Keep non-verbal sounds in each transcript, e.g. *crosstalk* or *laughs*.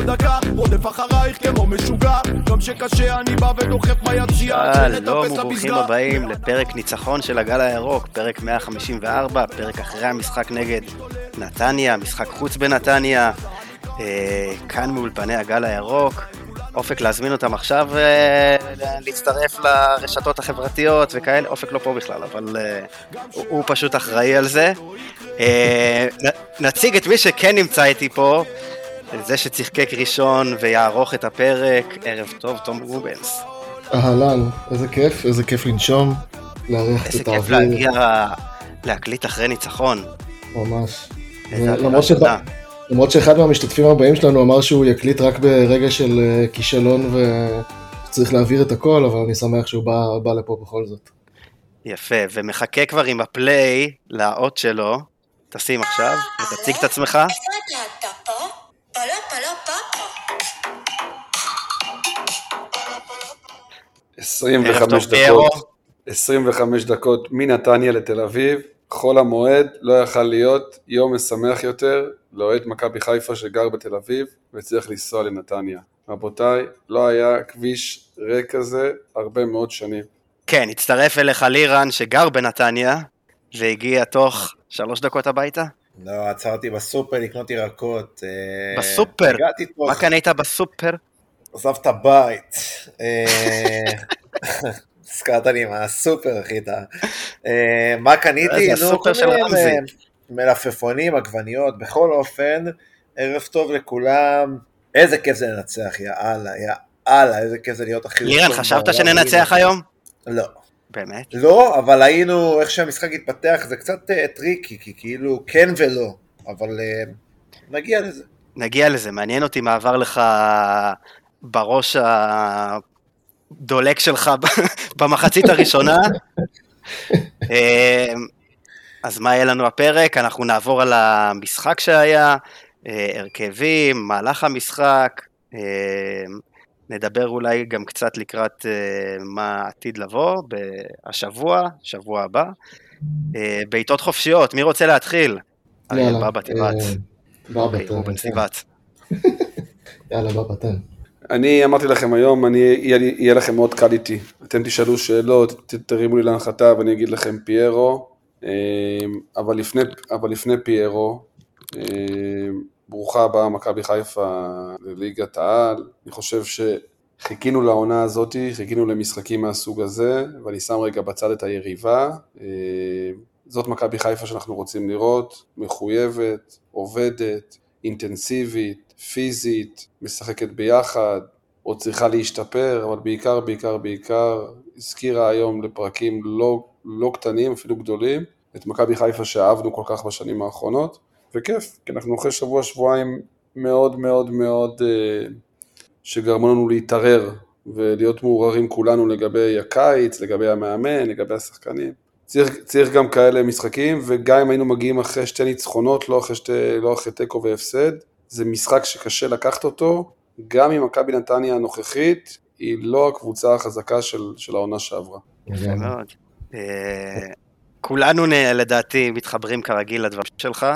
עוד דקה רודף אחרייך כמו משוגע גם שקשה אני בא ודוחף ביציאה שלום וברוכים הבאים לפרק ניצחון של הגל הירוק, פרק 154, פרק אחרי המשחק נגד נתניה, משחק חוץ בנתניה, אה, כאן מאולפני הגל הירוק. אופק להזמין אותם עכשיו אה, להצטרף לרשתות החברתיות וכאלה, אופק לא פה בכלל, אבל אה, הוא, הוא פשוט אחראי על זה. נציג את מי שכן נמצא איתי פה, זה שצחקק ראשון ויערוך את הפרק, ערב טוב, תום רובנס. אהלן, איזה כיף, איזה כיף לנשום, לארח קצת האוויר. איזה כיף להגיע, להקליט אחרי ניצחון. ממש. למרות, שב... למרות שאחד מהמשתתפים הבאים שלנו אמר שהוא יקליט רק ברגע של אה, כישלון וצריך להעביר את הכל, אבל אני שמח שהוא בא, בא לפה בכל זאת. יפה, ומחכה כבר עם הפליי לאות שלו. תשים עכשיו, ותציג את עצמך. 25 דקות, 25 דקות מנתניה לתל אביב, חול המועד לא יכל להיות יום משמח יותר לאוהד מכבי חיפה שגר בתל אביב וצריך לנסוע לנתניה. רבותיי, לא היה כביש ריק כזה הרבה מאוד שנים. כן, הצטרף אליך לירן שגר בנתניה והגיע תוך שלוש דקות הביתה? לא, עצרתי בסופר לקנות ירקות. אה, בסופר? מה קנית בסופר? עזב את הבית. אה, הזכרת לי מהסופר, אחי, אתה... אה, מה קניתי? נו, כל מיני מלפפונים, עגבניות, בכל אופן, ערב טוב לכולם. איזה כיף זה לנצח, יא אללה, יא אללה, איזה כיף זה להיות הכי... לירן, חשבת שננצח היום? לא. באמת? לא, אבל היינו, איך שהמשחק התפתח, זה קצת uh, tricky, כי כאילו כן ולא, אבל uh, נגיע לזה. נגיע לזה, מעניין אותי מה עבר לך בראש הדולק שלך במחצית הראשונה. *laughs* אה, אז מה יהיה לנו הפרק? אנחנו נעבור על המשחק שהיה, הרכבים, מהלך המשחק, נדבר אולי גם קצת לקראת uh, מה עתיד לבוא השבוע, שבוע הבא. Uh, בעיטות חופשיות, מי רוצה להתחיל? יאללה. בבא תיבת. בבא סיבת. יאללה, בבא תן. אני אמרתי לכם היום, אני, יהיה, יהיה לכם מאוד קל איתי. אתם תשאלו שאלות, תרימו לי להנחתה ואני אגיד לכם פיירו, אבל לפני, אבל לפני פיירו, ברוכה הבאה מכבי חיפה לליגת העל. אני חושב שחיכינו לעונה הזאת, חיכינו למשחקים מהסוג הזה, ואני שם רגע בצד את היריבה. אה, זאת מכבי חיפה שאנחנו רוצים לראות, מחויבת, עובדת, אינטנסיבית, פיזית, משחקת ביחד, עוד צריכה להשתפר, אבל בעיקר, בעיקר, בעיקר, הזכירה היום לפרקים לא, לא קטנים, אפילו גדולים, את מכבי חיפה שאהבנו כל כך בשנים האחרונות. וכיף, כי אנחנו אחרי שבוע, שבועיים מאוד מאוד מאוד אה, שגרמו לנו להתערער ולהיות מעורערים כולנו לגבי הקיץ, לגבי המאמן, לגבי השחקנים. צריך, צריך גם כאלה משחקים, וגם אם היינו מגיעים אחרי שתי ניצחונות, לא אחרי, שתי, לא אחרי תיקו והפסד, זה משחק שקשה לקחת אותו, גם אם מכבי נתניה הנוכחית, היא לא הקבוצה החזקה של, של העונה שעברה. יפה מאוד. אה, כולנו לדעתי מתחברים כרגיל לדברים שלך.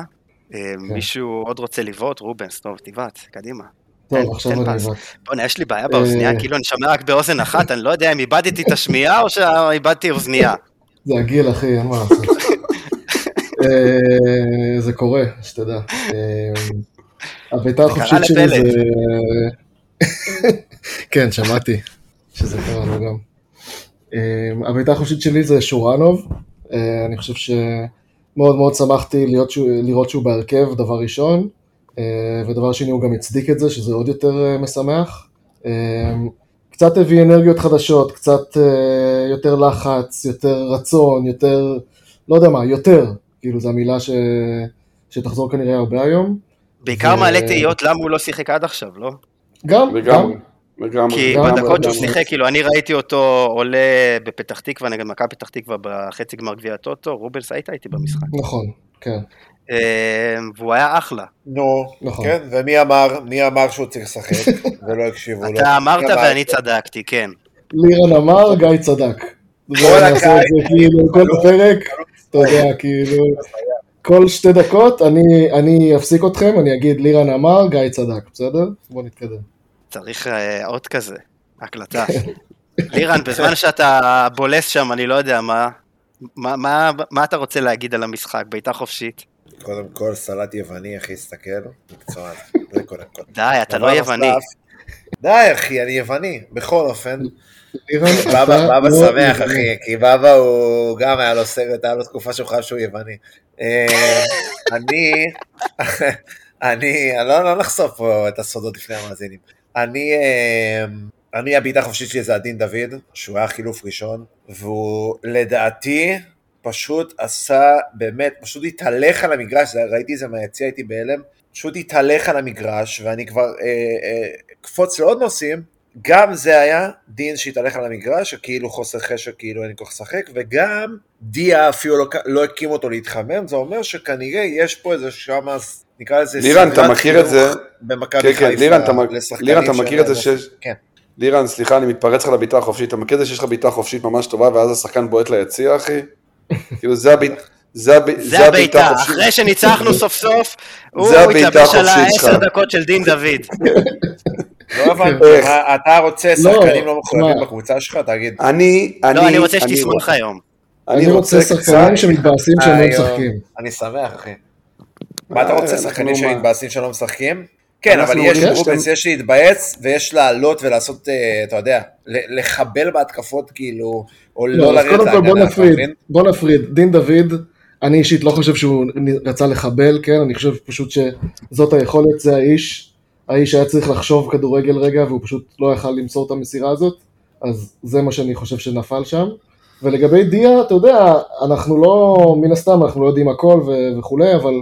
אה, כן. מישהו עוד רוצה לבעוט? רובנס, טוב, תבעט, קדימה. טוב, עכשיו אני אבעט. בוא'נה, יש לי בעיה באוזנייה, אה. כאילו אני שומע רק באוזן אחת, אני לא יודע אם איבדתי את השמיעה או שאיבדתי אוזנייה. *laughs* זה הגיל, אחי, אין מה לעשות. *laughs* אה, זה קורה, שתדע. הביתה החופשית שלי זה... *laughs* כן, שמעתי שזה קרה לו גם. הביתה החופשית שלי זה שורנוב. אני חושב ש... מאוד מאוד שמחתי להיות, לראות שהוא בהרכב, דבר ראשון, אה, ודבר שני הוא גם הצדיק את זה, שזה עוד יותר אה, משמח. אה, קצת הביא אנרגיות חדשות, קצת יותר לחץ, יותר רצון, יותר, לא יודע מה, יותר, כאילו זו המילה ש... שתחזור כנראה הרבה היום. בעיקר ו... מעלה תהיות למה הוא לא שיחק עד עכשיו, לא? גם, גם. לגמרי. כי בדקות שהוא שיחק, כאילו, אני ראיתי אותו עולה בפתח תקווה נגד מכבי פתח תקווה בחצי גמר גביע הטוטו, רובלס היית איתי במשחק. נכון, כן. אה, והוא היה אחלה. נו, נכון. כן, ומי אמר, מי אמר שהוא צריך לשחק, *laughs* ולא הקשיבו לו. אתה אמרת ואני צדקתי, כן. לירן אמר, גיא צדק. כל הקהל, כאילו, כל פרק, אתה יודע, כאילו... כל שתי דקות אני, אני אפסיק אתכם, אני אגיד לירן אמר, גיא צדק, בסדר? בואו נתקדם. צריך אה, עוד כזה, הקלטה. *laughs* לירן, בזמן *laughs* שאתה בולס שם, אני לא יודע מה, מה, מה, מה אתה רוצה להגיד על המשחק, בעיטה חופשית? קודם כל, סלט יווני, אחי, הסתכל. מקצוען, זה קודם כל. די, אתה לא יווני. די, אחי, אני יווני. בכל אופן, בבא לא שמח. אחי, כי בבא הוא גם היה לו סרט, היה לו תקופה שהוא חייב שהוא יווני. אה, אני, *laughs* אני, אני לא לא נחשוף פה את הסודות לפני המאזינים. אני, אה, אני הבעיטה החופשית שלי זה עדין דוד, שהוא היה חילוף ראשון, והוא לדעתי פשוט עשה, באמת, פשוט התהלך על המגרש, ראיתי את זה מהיציע, הייתי בהלם, פשוט התהלך על המגרש, ואני כבר אה, אה, אקפוץ לעוד נושאים, גם זה היה דין שהתהלך על המגרש, שכאילו חוסר חשק, כאילו אין לי כוח לשחק, וגם דיה אפילו לא, לא הקים אותו להתחמם, זה אומר שכנראה יש פה איזה שמה, נקרא לזה לירן, אתה מכיר את זה? במכבי כן, כן, חיפה לירן, לירן, אתה מכיר את זה שיש- כן. לירן, סליחה, אני מתפרץ לך לבעיטה החופשית, אתה מכיר את זה שיש לך בעיטה חופשית ממש טובה, ואז השחקן בועט ליציע, אחי? *laughs* כאילו, זה הבעיט- זה הב- זה הבעיטה, החופשית. אחרי שניצחנו סוף סוף, הוא זה הבעיטה התלבש על. העשר דקות של דין דוד. *laughs* לא הבנתי, איך? מה, אתה רוצה לא, שחקנים לא מחויבים? בקבוצה שלך? תגיד. אני, אני, לא, אני רוצה שתשמח היום. אני רוצה שחקנים שמתבאסים שהם לא אה, משחקים. אני שמח, אחי. מה אתה רוצה, אה, שחקנים אנחנו מה? שמתבאסים שלא משחקים? כן, אבל יש יש רובנס, יש להתבאס ויש לעלות ולעשות, אה, אתה יודע, לחבל בהתקפות כאילו, או לא, לא לרדת קודם כל בוא להגנה, נפריד? בוא נפריד. דין דוד, אני אישית לא חושב שהוא רצה לחבל, כן? אני חושב פשוט שזאת היכולת, זה האיש. האיש היה צריך לחשוב כדורגל רגע, והוא פשוט לא יכל למסור את המסירה הזאת, אז זה מה שאני חושב שנפל שם. ולגבי דיה, אתה יודע, אנחנו לא, מן הסתם, אנחנו לא יודעים הכל ו- וכולי, אבל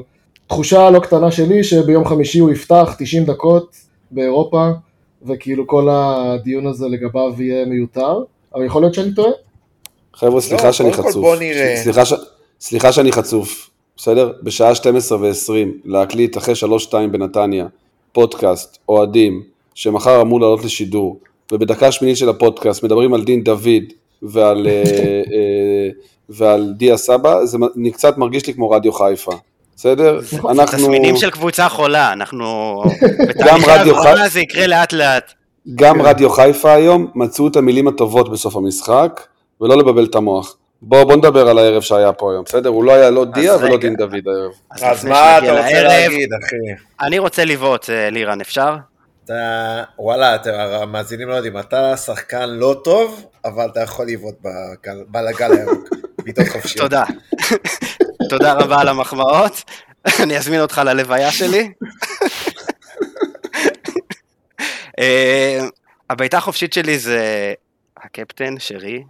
תחושה לא קטנה שלי שביום חמישי הוא יפתח 90 דקות באירופה, וכאילו כל הדיון הזה לגביו יהיה מיותר, אבל יכול להיות שאני טועה. חבר'ה, סליחה לא, שאני כל חצוף. בוא נראה. סליחה, ש... סליחה שאני חצוף, בסדר? בשעה 12 ו-20 להקליט אחרי 3-2 בנתניה, פודקאסט, אוהדים, שמחר אמור לעלות לשידור, ובדקה שמינית של הפודקאסט מדברים על דין דוד ועל, אה, אה, ועל דיה סבא, זה קצת מרגיש לי כמו רדיו חיפה, בסדר? אנחנו... תסמינים של קבוצה חולה, אנחנו... *laughs* גם רדיו הבראה חי- זה יקרה לאט לאט. גם רדיו חיפה היום מצאו את המילים הטובות בסוף המשחק, ולא לבלבל את המוח. בוא, בוא נדבר על הערב שהיה פה היום, בסדר? הוא לא היה לא דיה ולא. דין דוד הערב. אז לפני מה אתה רוצה לערב, להגיד, אחי? אני רוצה לבעוט, אה, לירן, אפשר? אתה, וואלה, אתה- המאזינים לא יודעים, אתה שחקן לא טוב, אבל אתה יכול לבעוט בגל הירוק, *laughs* בעיטות חופשיות. תודה. *laughs* תודה רבה על המחמאות. *laughs* אני אזמין אותך ללוויה שלי. אה, הבעיטה החופשית שלי זה הקפטן, שרי,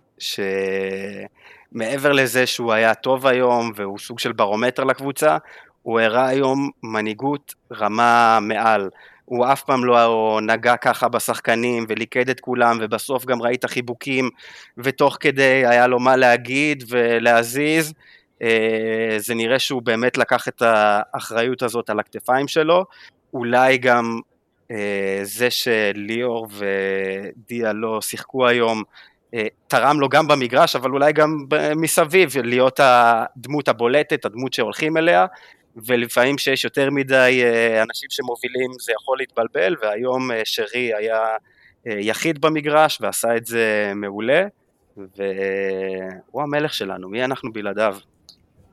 שמעבר לזה שהוא היה טוב היום והוא סוג של ברומטר לקבוצה, הוא הראה היום מנהיגות רמה מעל. הוא אף פעם לא נגע ככה בשחקנים וליכד את כולם, ובסוף גם ראית חיבוקים, ותוך כדי היה לו מה להגיד ולהזיז. אה, זה נראה שהוא באמת לקח את האחריות הזאת על הכתפיים שלו. אולי גם אה, זה שליאור ודיה לא שיחקו היום, תרם לו גם במגרש, אבל אולי גם מסביב, להיות הדמות הבולטת, הדמות שהולכים אליה, ולפעמים שיש יותר מדי אה, אנשים שמובילים זה יכול להתבלבל, והיום אה, שרי היה אה, יחיד במגרש ועשה את זה מעולה, והוא המלך שלנו, מי אנחנו בלעדיו?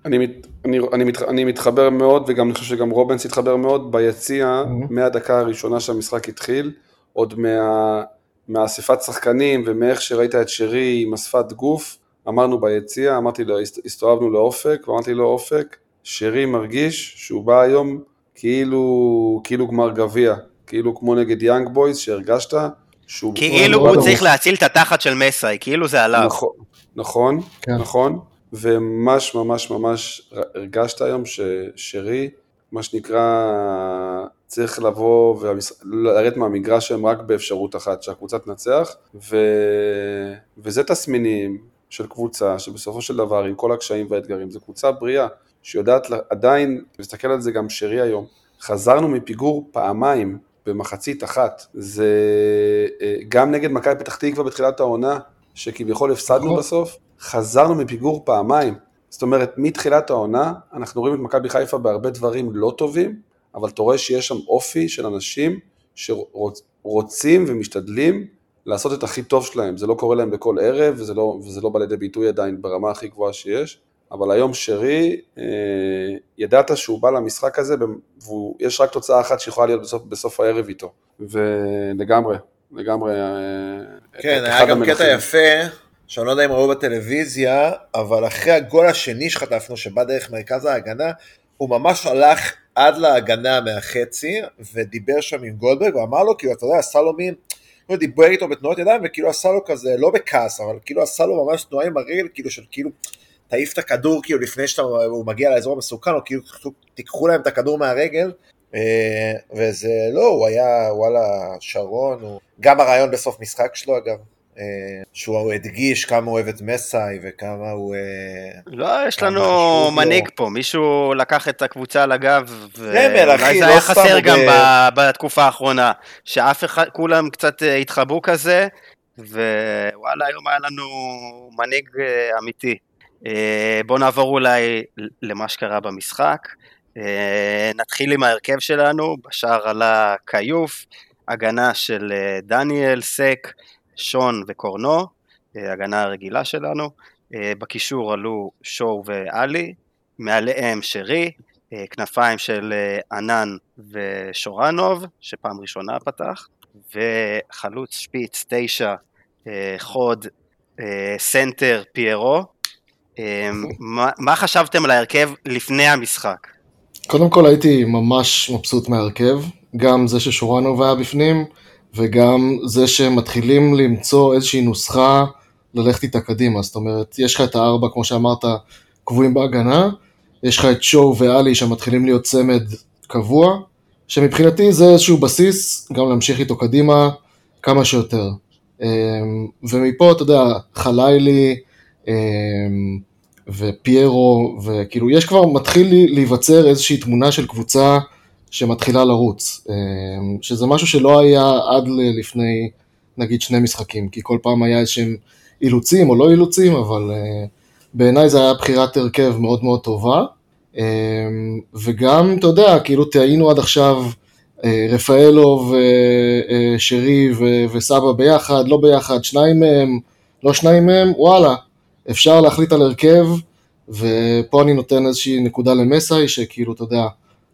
אני, מת, אני, אני, מת, אני מתחבר מאוד, וגם אני חושב שגם רובנס התחבר מאוד, ביציע, Mhm. מהדקה הראשונה שהמשחק התחיל, עוד מה, מהאספת שחקנים ומאיך שראית את שרי עם השפת גוף, אמרנו ביציע, אמרתי לו, הסת- הסתובבנו לאופק, ואמרתי לו, אופק, שרי מרגיש שהוא בא היום כאילו, כאילו גמר גביע, כאילו כמו נגד יאנג בויז, שהרגשת שהוא... כאילו הוא. צריך להציל את התחת של מסאי, כאילו זה עליו. נכון, נכון, כן. נכון, וממש ממש ממש הרגשת היום ששרי, מה שנקרא, צריך לבוא ולרדת מהמגרש שלהם רק באפשרות אחת, שהקבוצה תנצח, ו... וזה תסמינים של קבוצה שבסופו של דבר, עם כל הקשיים והאתגרים, זו קבוצה בריאה, שיודעת עדיין, תסתכל על זה גם שרי היום, חזרנו מפיגור פעמיים במחצית אחת, זה אה, גם נגד מכבי פתח תקווה בתחילת העונה, שכביכול הפסדנו נכון. בסוף, חזרנו מפיגור פעמיים, זאת אומרת, מתחילת העונה, אנחנו רואים את מכבי חיפה בהרבה דברים לא טובים, אבל אתה רואה שיש שם אופי של אנשים שרוצים ומשתדלים לעשות את הכי טוב שלהם. זה לא קורה להם בכל ערב, וזה לא, וזה לא בא לידי ביטוי עדיין ברמה הכי גבוהה שיש. אבל היום שרי, אה, ידעת שהוא בא למשחק הזה, ויש רק תוצאה אחת שיכולה להיות בסוף, בסוף הערב איתו. ולגמרי, לגמרי. אה, כן, היה גם המנחים. קטע יפה, שאני לא יודע אם ראו בטלוויזיה, אבל אחרי הגול השני שחטפנו, שבא דרך מרכז ההגנה, הוא ממש הלך עד להגנה מהחצי, ודיבר שם עם גולדברג, ואמר לו, כאילו, אתה יודע, עשה לו מין, הוא דיבר איתו בתנועות ידיים, וכאילו עשה לו כזה, לא בכעס, אבל כאילו עשה לו ממש תנועה עם הרגל, כאילו של כאילו, תעיף את הכדור כאילו לפני שהוא מגיע לאזור המסוכן, או כאילו תיקחו להם את הכדור מהרגל, אה, וזה לא, הוא היה וואלה שרון, הוא... גם הרעיון בסוף משחק שלו אגב, שהוא הדגיש כמה הוא אוהב את מסאי וכמה הוא... אה, לא, יש לנו מנהיג. פה, מישהו לקח את הקבוצה על הגב, ואולי זה היה חסר גם ב... בתקופה האחרונה, שאף אחד, כולם קצת התחבאו כזה, ווואלה, היום היה לנו מנהיג אמיתי. בואו נעבור אולי למה שקרה במשחק. אה, נתחיל עם ההרכב שלנו, בשער עלה כיוף, הגנה של אה, דניאל, סק, שון וקורנו, אה, הגנה הרגילה שלנו, בקישור עלו שואו ואלי, מעליהם שרי, כנפיים של ענן ושורנוב, שפעם ראשונה פתח, וחלוץ שפיץ תשע, חוד, center פיירו. מה, מה חשבתם על ההרכב לפני המשחק? קודם כל הייתי ממש מבסוט מההרכב, גם זה ששורנוב היה בפנים, וגם זה שמתחילים למצוא איזושהי נוסחה ללכת איתה קדימה, זאת אומרת, יש לך את הארבע, כמו שאמרת, קבועים בהגנה, יש לך את שואו ואלי שמתחילים להיות צמד קבוע, שמבחינתי זה איזשהו בסיס גם להמשיך איתו קדימה כמה שיותר. אמ, ומפה, אתה יודע, חלילי, אמ, ופיירו, וכאילו יש כבר, מתחיל להיווצר איזושהי תמונה של קבוצה שמתחילה לרוץ, אמ, שזה משהו שלא היה עד לפני נגיד שני משחקים, כי כל פעם היה איזשהם אילוצים או לא אילוצים, אבל אה, בעיניי זה היה בחירת הרכב מאוד מאוד טובה, אמ, וגם, אתה יודע, כאילו טעינו עד עכשיו אה, רפאלוב, אה, שרי וסבא ביחד, לא ביחד, שניים מהם, לא שניים מהם, וואלה, אפשר להחליט על הרכב, ופה אני נותן איזושהי נקודה למסאי, שכאילו, אתה יודע,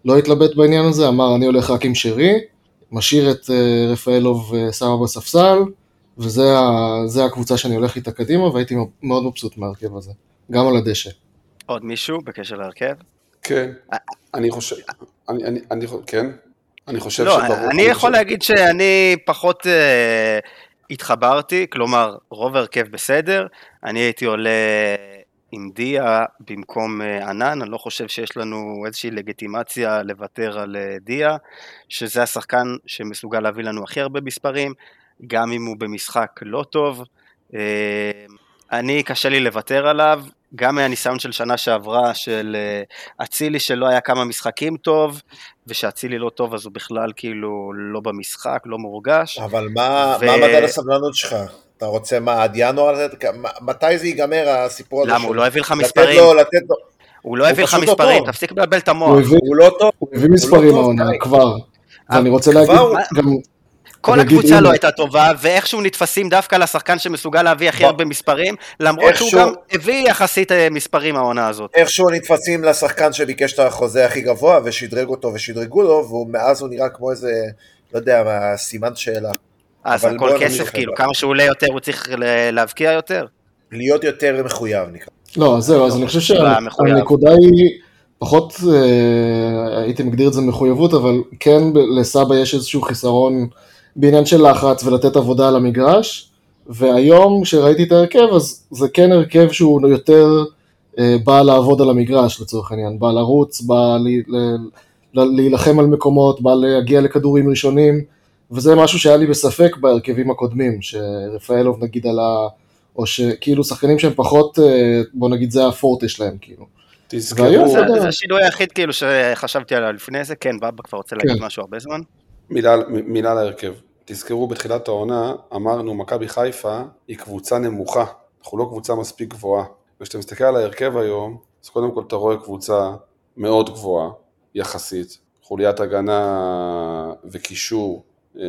לא התלבט בעניין הזה, אמר אני הולך רק עם שרי, משאיר את uh, רפאלוב ושמה אה, בספסל, וזה הקבוצה שאני הולך איתה קדימה, והייתי מאוד מבסוט מהרכב הזה, גם על הדשא. עוד מישהו בקשר להרכב? כן, אה, אני חושב, אני, אני, אני, כן, אני חושב לא, שברור. אני יכול להגיד שאני פחות... התחברתי, כלומר, רוב ההרכב בסדר, אני הייתי עולה דיה במקום אה, ענן, אני לא חושב שיש לנו איזושהי לגיטימציה לוותר על אה, דיה, שזה השחקן שמסוגל להביא לנו הכי הרבה מספרים, גם אם הוא במשחק לא טוב. אה, אני, קשה לי לוותר עליו, גם מהניסיון של שנה שעברה של אצילי שלא היה כמה משחקים טוב, ושאצילי לא טוב אז הוא בכלל כאילו לא במשחק, לא מורגש. אבל מה, ו... מה מדד הסבלנות שלך? אתה רוצה מה, עד ינואר? מתי זה ייגמר הסיפור הזה? למה, הוא לא הביא לך מספרים. לו, לתת לו... הוא לא הביא לך מספרים, תפסיק לבלבל את המוח. הוא לא טוב. הוא הביא מספרים לא העונה, כבר. ואני רוצה להגיד גם... כל הקבוצה לא הייתה טובה, ואיכשהו נתפסים דווקא לשחקן שמסוגל להביא הכי הרבה מספרים, למרות שהוא גם הביא יחסית אה, מספרים העונה הזאת. איכשהו נתפסים לשחקן שביקש את החוזה הכי גבוה, ושדרג אותו ושדרגו לו, ומאז הוא נראה כמו איזה, לא יודע, סימן שאלה. אז הכל כסף, כאילו, כמה שהוא עולה יותר הוא צריך להבקיע יותר? להיות יותר מחויב נקרא. לא, זהו, אז אני חושב שהנקודה היא, פחות אה, הייתי מגדיר את זה מחויבות, אבל כן לסבא יש איזשהו חיסרון בעניין של לחץ ולתת עבודה על המגרש, והיום כשראיתי את ההרכב, אז זה כן הרכב שהוא יותר אה, בא לעבוד על המגרש לצורך העניין, בא לרוץ, בא להילחם על מקומות, בא להגיע לכדורים ראשונים. וזה משהו שהיה לי בספק בהרכבים הקודמים, שרפאלוב נגיד עלה, או שכאילו שחקנים שהם פחות, אה, בוא נגיד זה הפורטה שלהם כאילו. תזכרו. זה, זה השינוי היחיד כאילו שחשבתי עליו לפני זה, כן, בבא כבר רוצה להגיד כן. משהו הרבה זמן. מילה, מילה להרכב. תזכרו בתחילת העונה, אמרנו מכבי חיפה היא קבוצה נמוכה, אנחנו לא קבוצה מספיק גבוהה. וכשאתה מסתכל על ההרכב היום, אז קודם כל אתה רואה קבוצה מאוד גבוהה, יחסית, חוליית הגנה וקישור אה,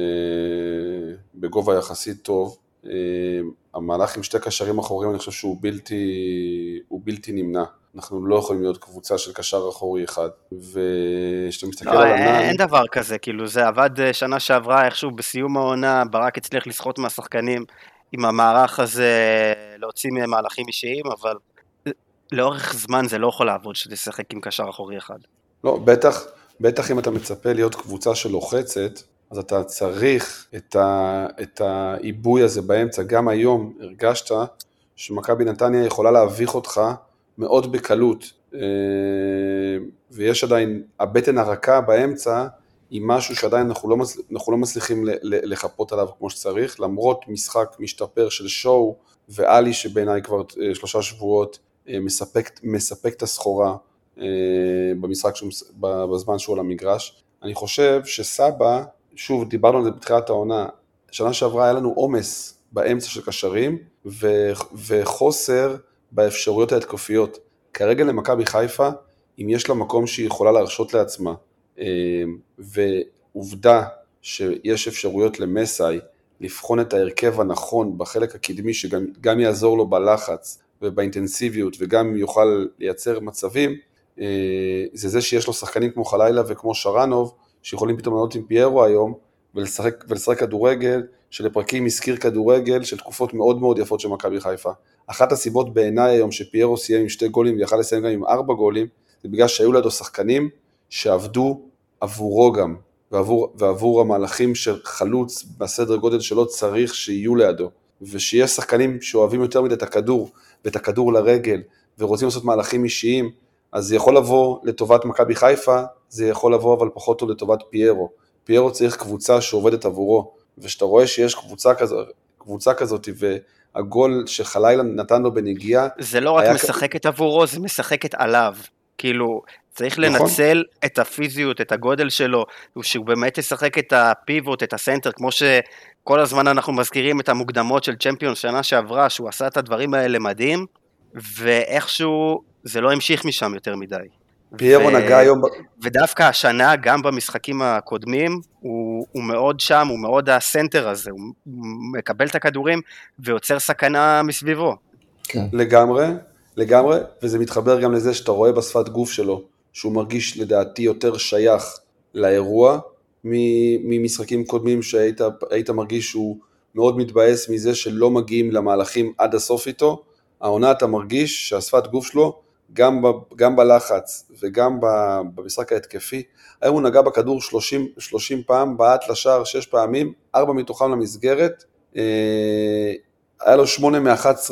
בגובה יחסית טוב. אה, המהלך עם שתי קשרים אחוריים אני חושב שהוא בלתי, בלתי נמנע. אנחנו לא יכולים להיות קבוצה של קשר אחורי אחד. וכשאתה מסתכל לא, על אין, ענן... אין דבר כזה, כאילו זה עבד אה, שנה שעברה איכשהו בסיום העונה, ברק הצליח לסחוט מהשחקנים עם המערך הזה, להוציא מהם מהלכים אישיים, אבל לאורך זמן זה לא יכול לעבוד שתשחק עם קשר אחורי אחד. לא, בטח, בטח אם אתה מצפה להיות קבוצה שלוחצת, אז אתה צריך את, ה, את העיבוי הזה באמצע. גם היום הרגשת שמכבי נתניה יכולה להביך אותך מאוד בקלות, אה, ויש עדיין, הבטן הרכה באמצע היא משהו שעדיין אנחנו לא, מצ... אנחנו לא מצליחים לחפות עליו כמו שצריך, למרות משחק משתפר של שואו ואלי שבעיניי כבר אה, שלושה שבועות אה, מספק, מספק את הסחורה במשחק שהוא, בזמן שהוא על המגרש. אני חושב שסבא, שוב דיברנו על זה בתחילת העונה, שנה שעברה היה לנו עומס באמצע של קשרים וחוסר באפשרויות ההתקפיות. כרגע למכבי חיפה, אם יש לה מקום שהיא יכולה להרשות לעצמה, ועובדה שיש אפשרויות למסאי לבחון את ההרכב הנכון בחלק הקדמי, שגם יעזור לו בלחץ ובאינטנסיביות וגם יוכל לייצר מצבים, זה זה שיש לו שחקנים כמו חלילה וכמו שרנוב, שיכולים פתאום לענות עם פיירו היום ולשחק, ולשחק כדורגל שלפרקים הזכיר כדורגל של תקופות מאוד מאוד יפות של מכבי חיפה. אחת הסיבות בעיניי היום שפיירו סיים עם שתי גולים ויכל לסיים גם עם ארבע גולים, זה בגלל שהיו לידו שחקנים שעבדו עבורו גם, ועבור, ועבור המהלכים חלוץ בסדר גודל שלא צריך שיהיו לידו, ושיש שחקנים שאוהבים יותר מדי את הכדור ואת הכדור לרגל ורוצים לעשות מהלכים אישיים, אז זה יכול לבוא לטובת מכבי חיפה, זה יכול לבוא אבל פחות טוב לטובת פיירו. פיירו צריך קבוצה שעובדת עבורו, וכשאתה רואה שיש קבוצה, כזו, קבוצה כזאת והגול שחלילה נתן לו בנגיעה... זה לא רק משחקת כ... עבורו, זה משחקת עליו. כאילו, צריך נכון. לנצל את הפיזיות, את הגודל שלו, שהוא באמת ישחק את הפיבוט, את הסנטר, כמו שכל הזמן אנחנו מזכירים את המוקדמות של צ'מפיון שנה שעברה, שהוא עשה את הדברים האלה מדהים, ואיכשהו זה לא המשיך משם יותר מדי. פיירו ו... נגע היום... ודווקא השנה, גם במשחקים הקודמים, הוא, הוא מאוד שם, הוא מאוד הסנטר הזה, הוא מקבל את הכדורים ויוצר סכנה מסביבו. כן. לגמרי, לגמרי, וזה מתחבר גם לזה שאתה רואה בשפת גוף שלו, שהוא מרגיש לדעתי יותר שייך לאירוע ממשחקים קודמים שהיית מרגיש שהוא מאוד מתבאס מזה שלא מגיעים למהלכים עד הסוף איתו, העונה אתה מרגיש שהשפת גוף שלו, גם, ב, גם בלחץ וגם במשחק ההתקפי, היום הוא נגע בכדור 30, 30 פעם, בעט לשער 6 פעמים, 4 מתוכם למסגרת, אה, היה לו 8 מ-11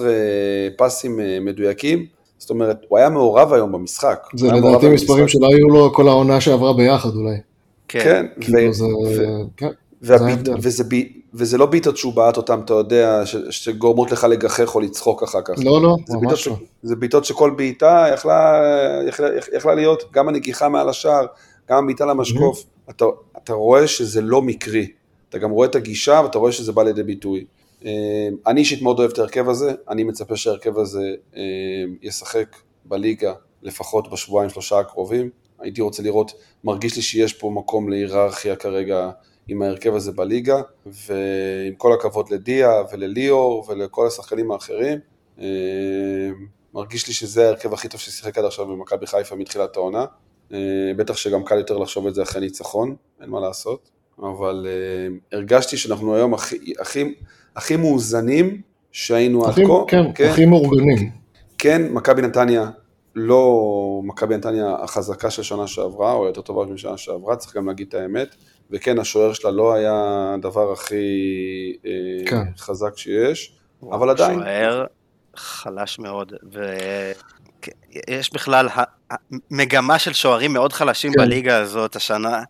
פסים אה, מדויקים, זאת אומרת, הוא היה מעורב היום במשחק. זה לדעתי מספרים שלא היו לו כל העונה שעברה ביחד אולי. כן, כן, כאילו זה, כן, זה וזה, וזה לא בעיטות שהוא בעט אותם, אתה יודע, שגורמות לך לגחך או לצחוק אחר כך. לא, לא, ממש לא. זה בעיטות שכל בעיטה יכלה, יכלה, יכלה להיות גם הנגיחה מעל השער, גם הבעיטה למשקוף. Mm-hmm. אתה, אתה רואה שזה לא מקרי, אתה גם רואה את הגישה ואתה רואה שזה בא לידי ביטוי. אני אישית מאוד אוהב את ההרכב הזה, אני מצפה שההרכב הזה ישחק בליגה לפחות בשבועיים שלושה הקרובים. הייתי רוצה לראות, מרגיש לי שיש פה מקום להיררכיה כרגע עם ההרכב הזה בליגה, ועם כל הכבוד לדיה ולליאור ולכל השחקנים האחרים, מרגיש לי שזה ההרכב הכי טוב ששיחק עד עכשיו במכבי חיפה מתחילת העונה. בטח שגם קל יותר לחשוב את זה אחרי ניצחון, אין מה לעשות, אבל הרגשתי שאנחנו היום הכי, הכי, הכי מאוזנים שהיינו עד כה. כן, כן, הכי מאורגנים. כן, מכבי נתניה לא מכבי נתניה החזקה של שנה שעברה, או יותר טובה משנה שעברה, צריך גם להגיד את האמת, וכן, השוער שלה לא היה הדבר הכי אה, כן. חזק שיש, אבל עדיין. שוער חלש מאוד, ויש בכלל מגמה של שוערים מאוד חלשים כן. בליגה הזאת השנה.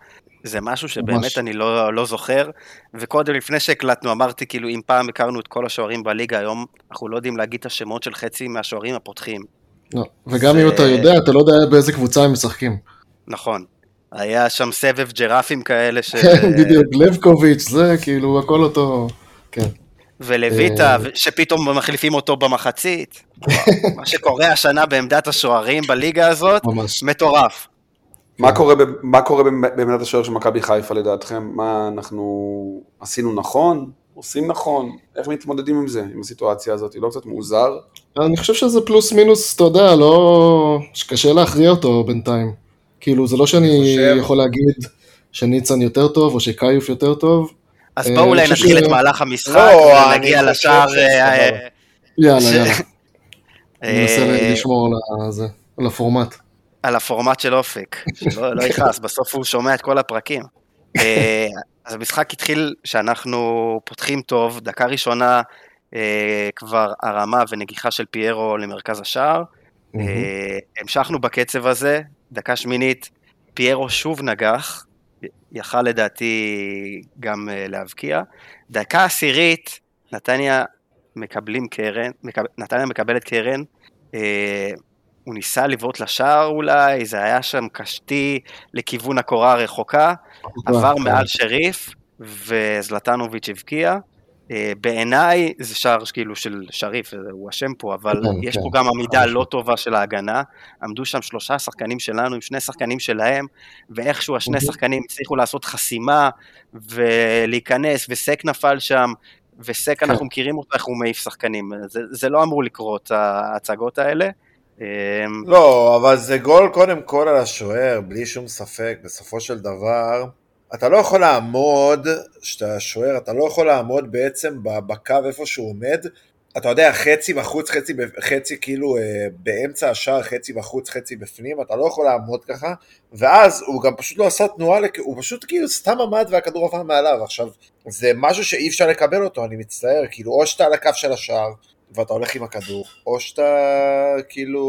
זה משהו שבאמת ממש. אני לא, לא זוכר, וקודם לפני שהקלטנו אמרתי כאילו אם פעם הכרנו את כל השוערים בליגה, היום אנחנו לא יודעים להגיד את השמות של חצי מהשוערים הפותחים. לא, וגם זה... אם אתה יודע, אתה לא יודע באיזה קבוצה הם משחקים. נכון. היה שם סבב ג'רפים כאלה ש... כן, בדיוק, לבקוביץ', זה כאילו הכל אותו... כן. ולויטה, שפתאום מחליפים אותו במחצית. *laughs* מה שקורה השנה בעמדת השוערים בליגה הזאת, ממש. מטורף. מה קורה, מה קורה בעמדת השוער של מכבי חיפה לדעתכם? מה אנחנו עשינו נכון? עושים נכון? איך מתמודדים עם זה, עם הסיטואציה הזאת? לא קצת מוזר? אני חושב שזה פלוס מינוס, אתה יודע, לא... שקשה להכריע אותו בינתיים. כאילו, זה לא שאני חושב- יכול להגיד שניצן יותר טוב, או שקאיוף יותר טוב. אז אה, בואו אני אולי נתחיל את מהלך המשחק, לא, ונגיע אני לשער... אה, סבבה. יאללה, יאללה. אה, ננסה לשמור על הפורמט. על הפורמט של אופק, שלא לא יכעס, בסוף הוא שומע את כל הפרקים. אה, אז המשחק התחיל שאנחנו פותחים טוב, דקה ראשונה אה, כבר הרמה ונגיחה של פיירו למרכז השער. אה, המשכנו בקצב הזה, דקה שמינית, פיירו שוב נגח, יכל לדעתי גם אה, להבקיע. דקה עשירית, נתניה מקבלים קרן, מקב, נתניה מקבלת קרן, אה, הוא ניסה לבעוט לשער אולי, זה היה שם קשתי לכיוון הקורה הרחוקה, עבר כן. מעל שריף, וזלטנוביץ' הבקיע. אה, בעיניי זה שער כאילו של שריף, הוא אשם פה, אבל כן, יש כן. פה גם עמידה לא טובה של ההגנה. עמדו שם שלושה שחקנים שלנו עם שני שחקנים שלהם, ואיכשהו השני אוקיי. שחקנים הצליחו לעשות חסימה ולהיכנס, וסק נפל שם, וסק כן. אנחנו מכירים אותו איך הוא מעיף שחקנים. זה, זה לא אמור לקרות, ההצגות האלה. אה, לא, אבל זה גול קודם כל על השוער, בלי שום ספק, בסופו של דבר. אתה לא יכול לעמוד, כשאתה שוער, אתה לא יכול לעמוד בעצם בקו איפה שהוא עומד. אתה יודע, חצי בחוץ, חצי, חצי כאילו אה, באמצע השער, חצי בחוץ, חצי בפנים, אתה לא יכול לעמוד ככה, ואז הוא גם פשוט לא עשה תנועה, הוא פשוט כאילו סתם עמד והכדור עבר מעליו. עכשיו, זה משהו שאי אפשר לקבל אותו, אני מצטער, כאילו, או שאתה על הקו של השער, ואתה הולך עם הכדור, או שאתה כאילו,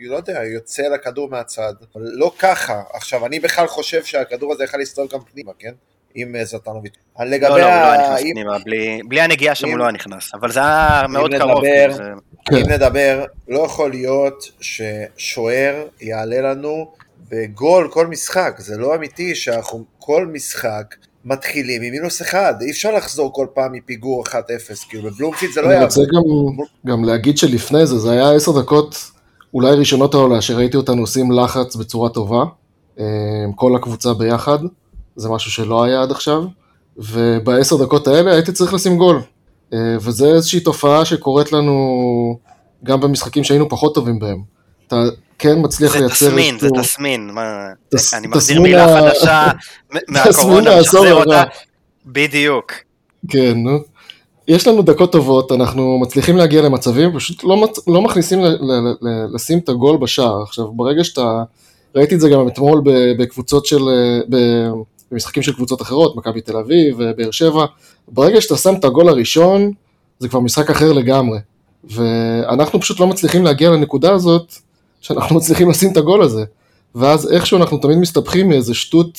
לא יודע, יוצא לכדור מהצד. לא ככה. עכשיו, אני בכלל חושב שהכדור הזה יכל להסתובב גם פנימה, כן? עם אה, זטנוביץ'. לגבי לא, לא, הוא לא ה- היה נכנס אם- פנימה, בלי- בלי הנגיעה שם אם- הוא לא היה נכנס, אבל זה היה מאוד קרוב. זה- כן. אם נדבר, לא יכול להיות ששוער יעלה לנו בגול כל משחק. זה לא אמיתי שאנחנו כל משחק מתחילים עם מינוס אחד. אי אפשר לחזור כל פעם מפיגור 1-0. כאילו, בבלומפילד זה לא אני יעבור. רוצה גם, גם להגיד שלפני זה, זה היה עשר דקות אולי ראשונות העולה, שראיתי אותנו עושים לחץ בצורה טובה, אה, כל הקבוצה ביחד, זה משהו שלא היה עד עכשיו, ובעשר דקות האלה הייתי צריך לשים גול. אה, וזה איזושהי תופעה שקורית לנו גם במשחקים שהיינו פחות טובים בהם. אתה כן מצליח זה לייצר תסמין, זה תסמין. מה- תס- אני מחזיר *laughs* תסמין מילה חדשה מהקורונה, תסמין משחזר. אותה. בדיוק. כן, נו. יש לנו דקות טובות, אנחנו מצליחים להגיע למצבים, פשוט לא, מצ... לא מכניסים ל... ל... ל... לשים את הגול בשער. עכשיו, ברגע שאתה... ראיתי את זה גם אתמול. בקבוצות של... ב... במשחקים של קבוצות אחרות, מכבי תל אביב ובאר שבע, ברגע שאתה שם את הגול הראשון, זה כבר משחק אחר לגמרי. ואנחנו פשוט לא מצליחים להגיע לנקודה הזאת, שאנחנו מצליחים לשים את הגול הזה. ואז איכשהו אנחנו תמיד מסתבכים מאיזה שטות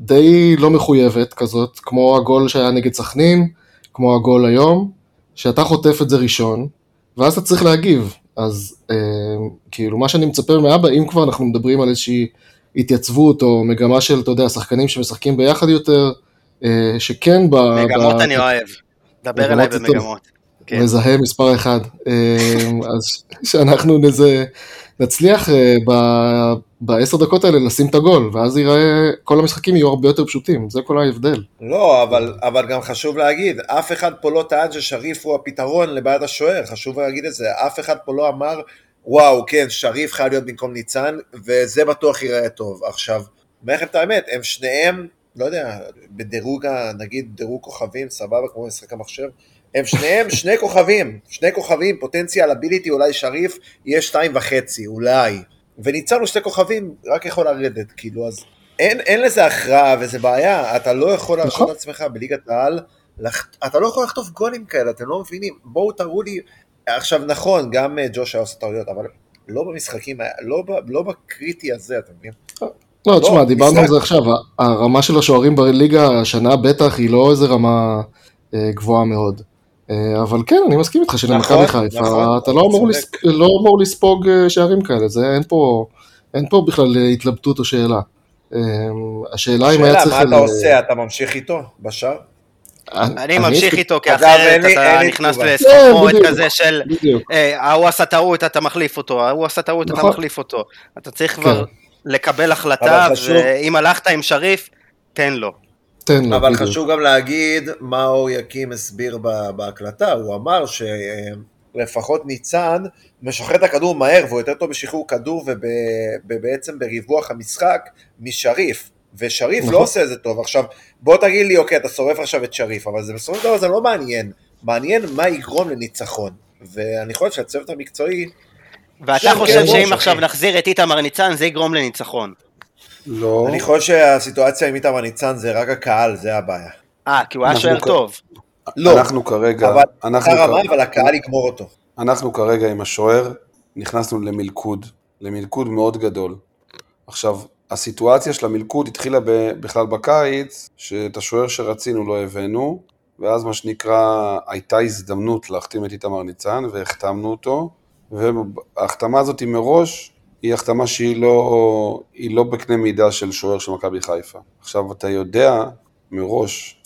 די לא מחויבת כזאת, כמו הגול שהיה נגד סכנין, כמו הגול היום, שאתה חוטף את זה ראשון, ואז אתה צריך להגיב. אז אה, כאילו, מה שאני מצפה מאבא, אם כבר אנחנו מדברים על איזושהי התייצבות, או מגמה של, אתה יודע, שחקנים שמשחקים ביחד יותר, אה, שכן ב... מגמות ב... אני אוהב. דבר אליי. במגמות. כן. מזהה מספר אחד. אה, אז שאנחנו נזה, נצליח אה, בעשר דקות האלה לשים את הגול, ואז יראה, כל המשחקים יהיו הרבה יותר פשוטים, זה כל ההבדל. לא, אבל, אבל גם חשוב להגיד, אף אחד פה לא טען ששריף הוא הפתרון לבעיית השוער, חשוב להגיד את זה, אף אחד פה לא אמר, וואו, כן, שריף חייב להיות במקום ניצן, וזה בטוח ייראה טוב. עכשיו, אומר לכם את האמת, הם שניהם, לא יודע, בדירוג, נגיד דירוג כוכבים, סבבה, כמו משחק המחשב, הם שניהם שני כוכבים, שני כוכבים, פוטנציאל אביליטי, אולי שריף יהיה שתיים וחצי, אולי. וניצן הוא שני כוכבים, רק יכול לרדת, כאילו, אז אין, אין לזה הכרעה וזה בעיה, אתה לא יכול להרשות נכון. לעצמך בליגת העל, לח... אתה לא יכול לחטוף גולים כאלה, אתם לא מבינים, בואו תראו לי, עכשיו נכון, גם אה, ג'וש היה עושה טעויות, אבל לא במשחקים, לא, ב, לא בקריטי הזה, אתה מבין? לא, תשמע, לא, דיברנו. על זה עכשיו, הרמה של השוערים בליגה השנה בטח היא לא איזה רמה אה, גבוהה מאוד. אה, אבל כן, אני מסכים איתך שלמכבי נכון, חיפה, נכון, אתה לא אמור. לא אמור לספוג אה, שערים כאלה, זה אין פה, אין פה בכלל אה, התלבטות או שאלה. השאלה אם היה שאלה, צריך... מה אתה עושה, אתה ממשיך איתו בשער? אני ממשיך איתו, כי אחרת אתה נכנס. לסחרחורת כן, בדיוק. כזה של ההוא עשה טעות, אתה מחליף אותו, ההוא עשה טעות, אתה נכון. מחליף אותו. אתה צריך כבר כן. לקבל החלטה, ואם הלכת עם שריף, תן לו. תן לו, אבל בדיוק. חשוב גם להגיד מה אור יקים הסביר ב- בהקלטה, הוא אמר שלפחות ניצן משחרר את הכדור מהר והוא יותר טוב בשחרור כדור ובעצם בריווח המשחק משריף, ושריף נכון. לא עושה את זה טוב. עכשיו, בוא תגיד לי, אוקיי, אתה שורף עכשיו את שריף, אבל זה בסופו של דבר זה לא מעניין, מעניין מה יגרום לניצחון. ואני חושב שהצוות המקצועי, ואתה חושב שאם עכשיו. נחזיר את איתמר ניצן, זה יגרום לניצחון. לא. אני חושב שהסיטואציה עם איתמר ניצן זה רק הקהל, זה הבעיה. אה, כי הוא היה שוער טוב. לא, אנחנו כרגע, אבל אנחנו, אותה רמה, כ- אבל הקהל יגמור אותו. אנחנו כרגע עם השוער נכנסנו למלכוד, למלכוד מאוד גדול. עכשיו, הסיטואציה של המלכוד התחילה ב, בכלל בקיץ, שאת השוער שרצינו לא הבאנו, ואז מה שנקרא, הייתה הזדמנות להחתים את איתמר ניצן, והחתמנו אותו, וההחתמה הזאת היא מראש, היא החתמה שהיא לא, היא לא בקנה מידה של שוער של מכבי חיפה. עכשיו, אתה יודע מראש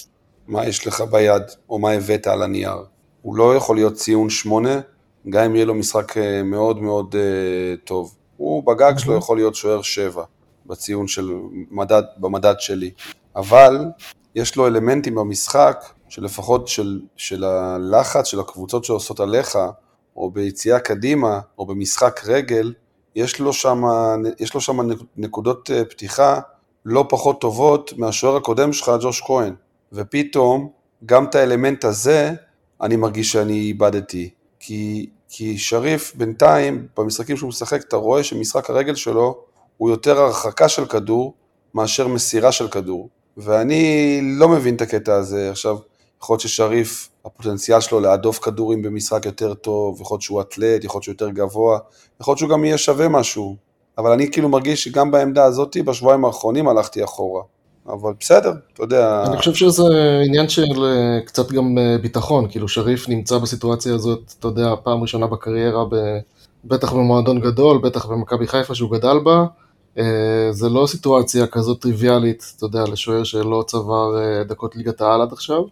מה יש לך ביד, או מה הבאת על הנייר. הוא לא יכול להיות ציון שמונה, גם אם יהיה לו משחק אה, מאוד מאוד אה, טוב. הוא בגג שלו יכול להיות שוער שבע, בציון של מדד, במדד שלי. אבל יש לו אלמנטים במשחק, שלפחות של, של הלחץ של הקבוצות שעושות עליך, או ביציאה קדימה, או במשחק רגל, יש לו שם, יש לו שם נקודות אה, פתיחה לא פחות טובות מהשוער הקודם שלך, ג'וש כהן. ופתאום, גם את האלמנט הזה, אני מרגיש שאני איבדתי. כי, כי שריף בינתיים, במשחקים שהוא משחק, אתה רואה שמשחק הרגל שלו הוא יותר הרחקה של כדור מאשר מסירה של כדור. ואני לא מבין את הקטע הזה. עכשיו, יכול להיות ששריף, הפוטנציאל שלו להדוף כדורים במשחק יותר טוב, יכול להיות שהוא אתלט, יכול להיות שהוא יותר גבוה, יכול להיות שהוא גם יהיה שווה משהו. אבל אני כאילו מרגיש שגם בעמדה הזאת, בשבועיים האחרונים הלכתי אחורה. אבל בסדר, אתה יודע... אני חושב שזה עניין של אה, קצת גם אה, ביטחון, כאילו שריף נמצא בסיטואציה הזאת, אתה יודע, פעם ראשונה בקריירה, ב... בטח במועדון גדול, בטח במכבי חיפה שהוא גדל בה, אה, זה לא סיטואציה כזאת טריוויאלית, אתה יודע, לשוער שלא צבר דקות ליגת העל עד עכשיו,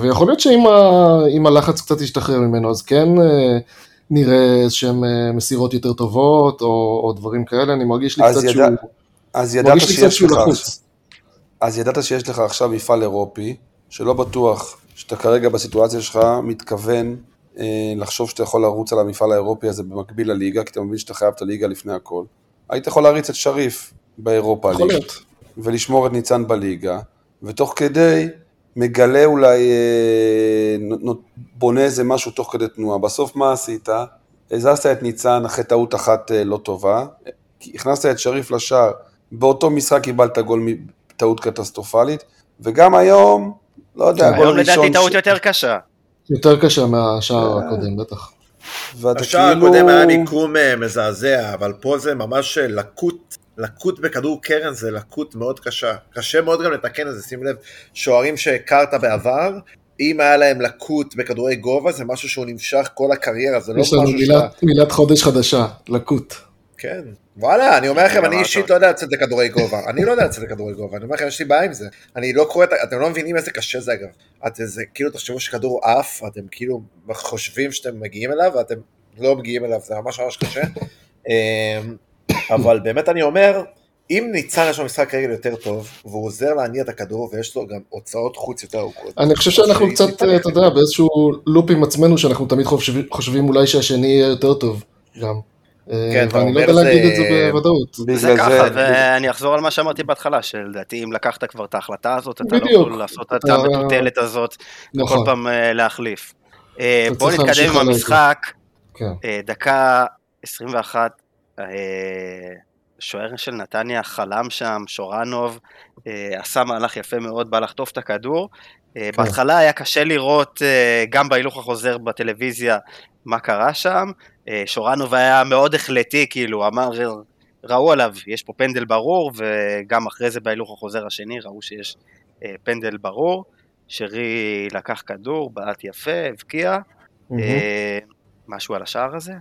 ויכול להיות שאם הלחץ קצת ישתחרר ממנו, אז כן אה, נראה איזשהם אה, מסירות יותר טובות, או, או דברים כאלה, אני מרגיש לי קצת ידע- שהוא... אז ידעת שיש לך... לחוץ. אז ידעת שיש לך עכשיו מפעל אירופי, שלא בטוח שאתה כרגע בסיטואציה שלך מתכוון אה, לחשוב שאתה יכול לרוץ על המפעל האירופי הזה במקביל לליגה, כי אתה מבין שאתה חייב את הליגה לפני הכל. היית יכול להריץ את שריף באירופה ליג. ולשמור את ניצן בליגה, ותוך כדי מגלה אולי, אה, בונה איזה משהו תוך כדי תנועה. בסוף מה עשית? הזזת את ניצן אחרי טעות אחת אה, לא טובה, הכנסת את שריף לשער, באותו משחק קיבלת גול מטעות קטסטרופלית, וגם היום, לא יודע, גול היום לדעתי ראשון, טעות יותר קשה. יותר קשה מהשער אה. הקודם, בטח. השער כאילו... הקודם היה מיקום מזעזע, אבל פה זה ממש לקות, לקות בכדור קרן זה לקות מאוד קשה. קשה מאוד גם לתקן את זה, שים לב, שוערים שהכרת בעבר, אם היה להם לקות בכדורי גובה, זה משהו שהוא נמשך כל הקריירה, זה לא יש לנו משהו מילת, מילת חודש חדשה, לקות. כן. וואלה, אני אומר לכם, אני אמרת. אישית לא יודע לצאת לכדורי גובה. אני לא יודע לצאת לכדורי גובה, אני אומר לכם, יש לי בעיה עם זה. אני לא קורא, את ה- אתם לא מבינים איזה קשה זה אגב. את זה, כאילו, תחשבו שכדור עף, אתם כאילו חושבים שאתם מגיעים אליו, ואתם לא מגיעים אליו, זה ממש ממש קשה. אבל באמת אני אומר, אם ניצן יש לו משחק רגל יותר טוב, והוא עוזר להניע את הכדור, ויש לו גם הוצאות חוץ יותר ארוכות. אני חושב שאנחנו קצת, אתה. יודע, באיזשהו לופ עם עצמנו, שאנחנו תמיד חושבים, אולי שהשני יהיה יותר טוב גם. כן, אתה ואני לא יודע זה- להגיד את זה בוודאות. זה ככה, ואני אחזור על מה שאמרתי בהתחלה, שלדעתי אם לקחת כבר את ההחלטה הזאת, אתה לא. יכול לעשות את המטוטלת הזאת, וכל נכון, פעם אה, להחליף. אה, צריך נתקדם עם. המשחק, כן. אה, דקה 21, אה, שוער של נתניה חלם שם, שורנוב, אה, עשה מהלך יפה מאוד, בא לחטוף את הכדור. אה, כן. בהתחלה היה קשה לראות אה, גם בהילוך החוזר בטלוויזיה מה קרה שם. אה, שורנוב היה מאוד החלטי, כאילו, אמר, ראו עליו, יש פה פנדל ברור, וגם אחרי זה בהילוך החוזר השני ראו שיש אה, פנדל ברור. שרי לקח כדור, בעט יפה, הבקיע. אה, משהו על השער הזה?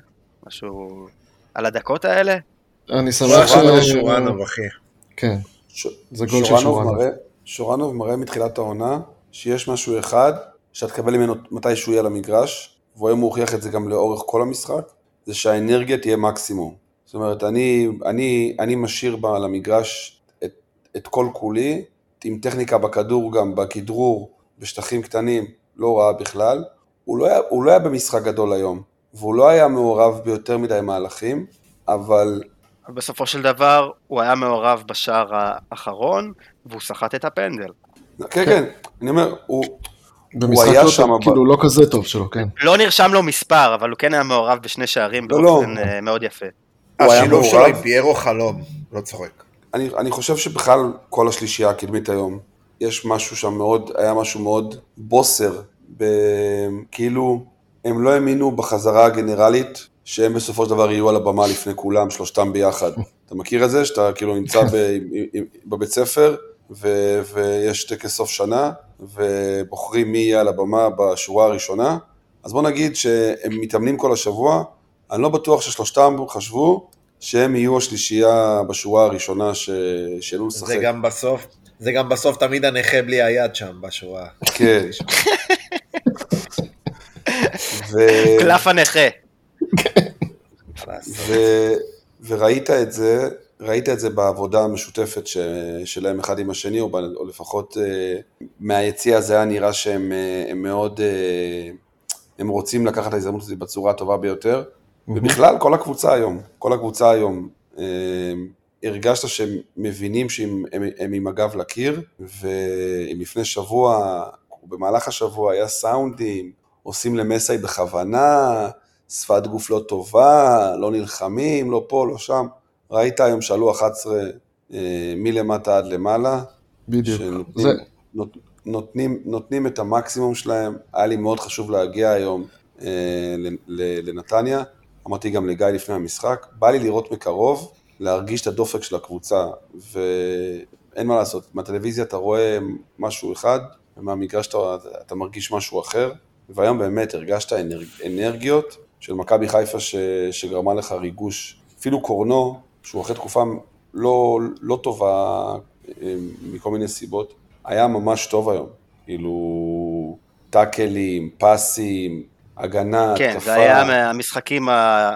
משהו על הדקות האלה? אני שמח ש... שורנוב אחי. כן, זה גול של שורנוב שורנוב. מראה, מתחילת העונה שיש משהו אחד שאתה תקבל ממנו מתי שהוא יהיה למגרש, והיום הוא הוכיח את זה גם לאורך כל המשחק, זה שהאנרגיה תהיה מקסימום. זאת אומרת, אני, אני, אני משאיר בה למגרש את, את כל כולי, עם טכניקה בכדור גם, בכדרור, בשטחים קטנים, לא רעה בכלל. הוא לא, היה, הוא לא היה במשחק גדול היום, והוא לא היה מעורב ביותר מדי מהלכים, אבל בסופו של דבר הוא היה מעורב בשער האחרון והוא סחט את הפנדל. כן, כן, אני אומר, הוא, במשחק היה לא שם, כאילו לא כזה טוב שלו, כן. לא נרשם לו מספר, אבל הוא כן היה מעורב בשני שערים לא, באופן לא. מאוד יפה. הוא היה השילוב שלו. עם פיירו חלום, לא צוחק. אני, אני חושב שבכלל כל השלישייה הקדמית היום, יש משהו שם מאוד, היה משהו מאוד בוסר, ב, כאילו הם לא האמינו בחזרה הגנרלית, שהם בסופו של דבר יהיו על הבמה לפני כולם, שלושתם ביחד. *laughs* אתה מכיר את זה? שאתה כאילו נמצא ב, בבית ספר, ו, ויש טקס סוף שנה, ובוחרים מי יהיה על הבמה בשורה הראשונה, אז בוא נגיד שהם מתאמנים כל השבוע, אני לא בטוח ששלושתם חשבו שהם יהיו השלישייה בשורה הראשונה ש... שיעלו לשחק. זה גם בסוף, זה גם בסוף תמיד הנכה בלי היד שם בשורה. כן. *laughs* ו... קלף הנכה. ו... וראית את זה, ראית את זה בעבודה המשותפת ש... שלהם אחד עם השני, או, ב... או לפחות אה, מהיציע הזה היה נראה שהם אה, הם מאוד, אה, הם רוצים לקחת את ההזדמנות הזאת בצורה הטובה ביותר. ובכלל, כל הקבוצה היום, כל הקבוצה היום, אה, הרגשת שהם מבינים שהם הם, הם עם הגב לקיר, ואם לפני שבוע, או במהלך השבוע היה סאונדים, עושים למסאי בכוונה, שפת גוף לא טובה, לא נלחמים, לא פה, לא שם. ראית היום שעלו 11 אה, מלמטה עד למעלה, בדיוק. שנותנים זה, נות, נותנים, נותנים את המקסימום שלהם, היה לי מאוד חשוב להגיע היום אה, לנתניה, אמרתי גם לגיא לפני המשחק, בא לי לראות מקרוב, להרגיש את הדופק של הקבוצה, ואין מה לעשות, מהטלוויזיה אתה רואה משהו אחד, ומהמגרש אתה, אתה מרגיש משהו אחר, והיום באמת הרגשת אנרג, אנרגיות של מכבי חיפה ש, שגרמה לך ריגוש, אפילו קורנו, שהוא אחרי תקופה לא, לא טובה אה, מכל מיני סיבות, היה ממש טוב היום. כאילו, טאקלים, פסים, הגנה, כן, התקפה. זה היה מהמשחקים ה...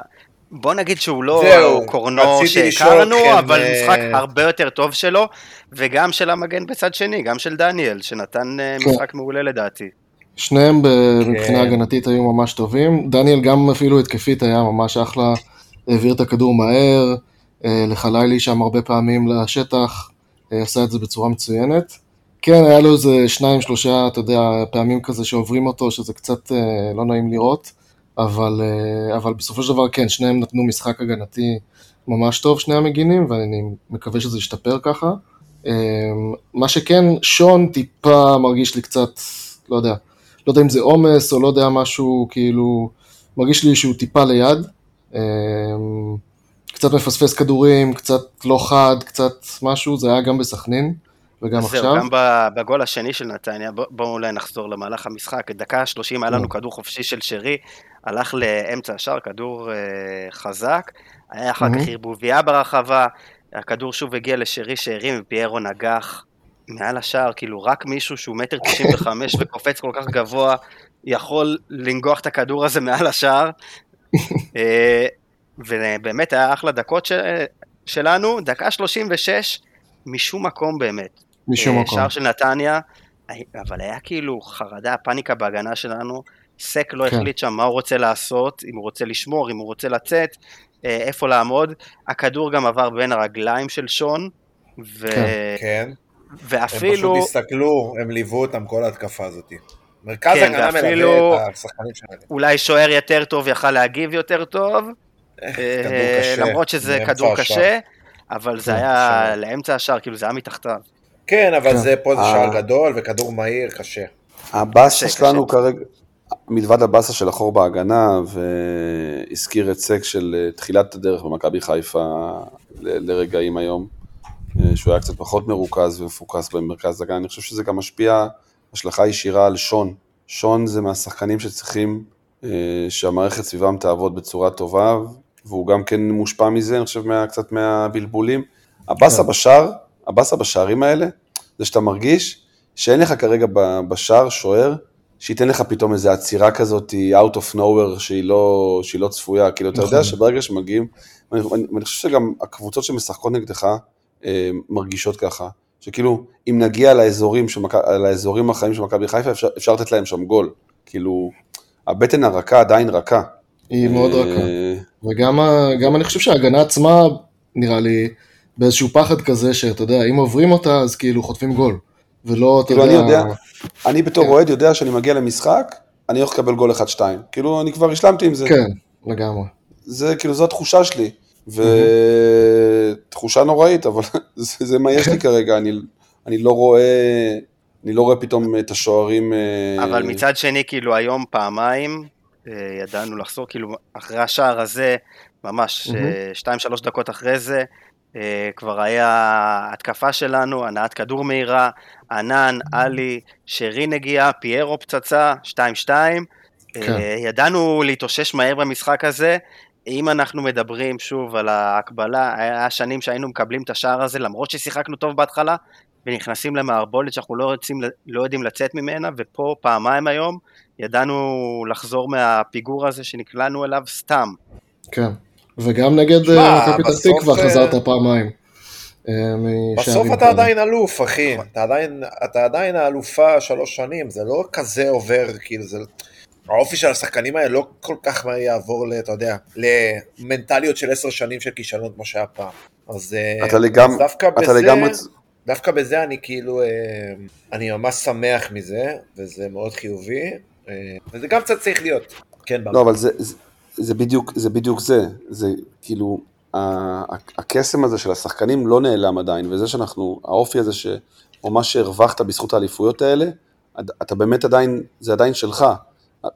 בוא נגיד שהוא לא זהו, קורנו שהכרנו, אתכם, אבל אה, משחק הרבה יותר טוב שלו, וגם של המגן בצד שני, גם של דניאל, שנתן אה, כן. משחק מעולה לדעתי. שניהם כן. מבחינה הגנתית היו ממש טובים. דניאל גם אפילו התקפית היה ממש אחלה, העביר את הכדור מהר, אה, לחלילי שם הרבה פעמים לשטח, אה, עשה את זה בצורה מצוינת. כן, היה לו איזה שניים, שלושה, אתה יודע, פעמים כזה שעוברים אותו, שזה קצת אה, לא נעים לראות, אבל, אבל בסופו של דבר כן, שניהם נתנו משחק הגנתי ממש טוב, שני המגינים, ואני מקווה שזה ישתפר ככה. מה שכן, שון טיפה מרגיש לי קצת, לא יודע, לא יודע אם זה עומס או לא יודע משהו, כאילו, מרגיש לי שהוא טיפה ליד. אה, קצת מפספס כדורים, קצת לא חד, קצת משהו, זה היה גם בסכנין וגם אז עכשיו. זהו, גם בגול השני של נתניה, בוא- בואו אולי נחזור למהלך המשחק. דקה 30 היה לנו כדור חופשי של שרי, הלך לאמצע השער, כדור אה, חזק, היה אחר כך. ערבוביה ברחבה, הכדור שוב הגיע לשרי שהרים ופיירו נגח מעל השער, כאילו רק מישהו שהוא מטר 95 *laughs* וקופץ כל כך גבוה, יכול לנגוח את הכדור הזה מעל השער. *laughs* אה, ובאמת היה אחלה דקות ש... שלנו, דקה 36, משום מקום באמת. משום אה, מקום. שער של נתניה, אבל היה כאילו חרדה, פאניקה בהגנה שלנו. סק לא כן. החליט שם מה הוא רוצה לעשות, אם הוא רוצה לשמור, אם הוא רוצה לצאת, אה, איפה לעמוד. הכדור גם עבר בין הרגליים של שון, ו... כן, הם ואפילו, פשוט הסתכלו, הם ליוו אותם כל ההתקפה הזאת. מרכז כן, הגנה ואפילו- מלווה את השחקנים שלהם. אולי שוער יותר טוב יכל להגיב יותר טוב, אה, קשה, למרות שזה כדור. קשה, אבל זה כן, היה. לאמצע השער, כאילו זה היה מתחתיו. כן, אבל כן. זה פה זה אה. שער גדול וכדור מהיר, קשה. הבאסה שלנו. כרגע, מלבד הבאסה של החור בהגנה, והזכיר את סק של אה, תחילת הדרך במכבי חיפה לרגעים היום, אה, שהוא היה קצת פחות מרוכז ומפוקס במרכז הגנה, אני חושב שזה גם משפיע השלכה ישירה על שון. שון זה מהשחקנים שצריכים אה, שהמערכת סביבם תעבוד בצורה טובה, והוא גם כן מושפע מזה, אני חושב, מה, קצת מהבלבולים. הבאסה כן. בשער, הבאסה בשערים האלה, זה שאתה מרגיש שאין לך כרגע בשער שוער, שייתן לך פתאום איזו עצירה כזאת, out of nowhere, שהיא לא, שהיא לא צפויה. כאילו, אתה יודע נכון. שברגע שמגיעים, אני, אני, אני חושב שגם הקבוצות שמשחקות נגדך אה, מרגישות ככה, שכאילו, אם נגיע לאזורים, של מכ- לאזורים החיים של מכבי חיפה, אפשר, אפשר לתת להם שם גול. כאילו, הבטן הרכה עדיין רכה. היא מאוד רכה. אה, וגם אני חושב שההגנה עצמה, נראה לי, באיזשהו פחד כזה, שאתה יודע, אם עוברים אותה, אז כאילו חוטפים גול. ולא, אתה כאילו, יודע... אני יודע, אני בתור כן. אוהד יודע שאני מגיע למשחק, אני הולך לקבל גול 1-2. כאילו, אני כבר השלמתי עם זה. כן, לגמרי. זה כאילו, זו התחושה שלי. ותחושה נוראית, אבל *laughs* זה, זה מה יש לי כרגע, אני, אני לא רואה, אני לא רואה פתאום את השוערים... אה, אבל מצד שני, כאילו היום פעמיים אה, ידענו לחזור, כאילו אחרי השער הזה, ממש. אה, שתיים שלוש דקות אחרי זה, אה, כבר היה התקפה שלנו, הנעת כדור מהירה, ענן, עלי, שרי נגיעה, פיירו פצצה, 2-2. כן. אה, ידענו להתאושש מהר במשחק הזה. אם אנחנו מדברים שוב על ההקבלה, היה שנים שהיינו מקבלים את השער הזה למרות ששיחקנו טוב בהתחלה, ונכנסים למערבולת שאנחנו לא, רוצים, לא יודעים לצאת ממנה, ופה פעמיים היום ידענו לחזור מהפיגור הזה שנקלענו אליו סתם. כן. וגם נגד אה, מכבי פתח בסוף, תקווה אה, חזרת פעמיים. אה, בסוף אתה. עדיין אלוף, אחי. אתה עדיין, אתה עדיין האלופה שלוש שנים, זה לא כזה עובר, כאילו, זה... האופי של השחקנים האלה לא כל כך מהר יעבור, אתה יודע, למנטליות של עשר שנים של כישלון כמו שהיה פעם. אז אה, אתה לגמ- אז דווקא אתה בזה, לגמרי... דווקא בזה אני כאילו, אה, אני ממש שמח מזה, וזה מאוד חיובי, אה, וזה גם קצת צריך להיות. כן, לא, אבל זה, זה, זה, בדיוק, זה בדיוק זה. זה כאילו, הקסם הזה של השחקנים לא נעלם עדיין, וזה שאנחנו, האופי הזה ש... או מה שהרווחת בזכות האליפויות האלה, אתה באמת עדיין, זה עדיין שלך.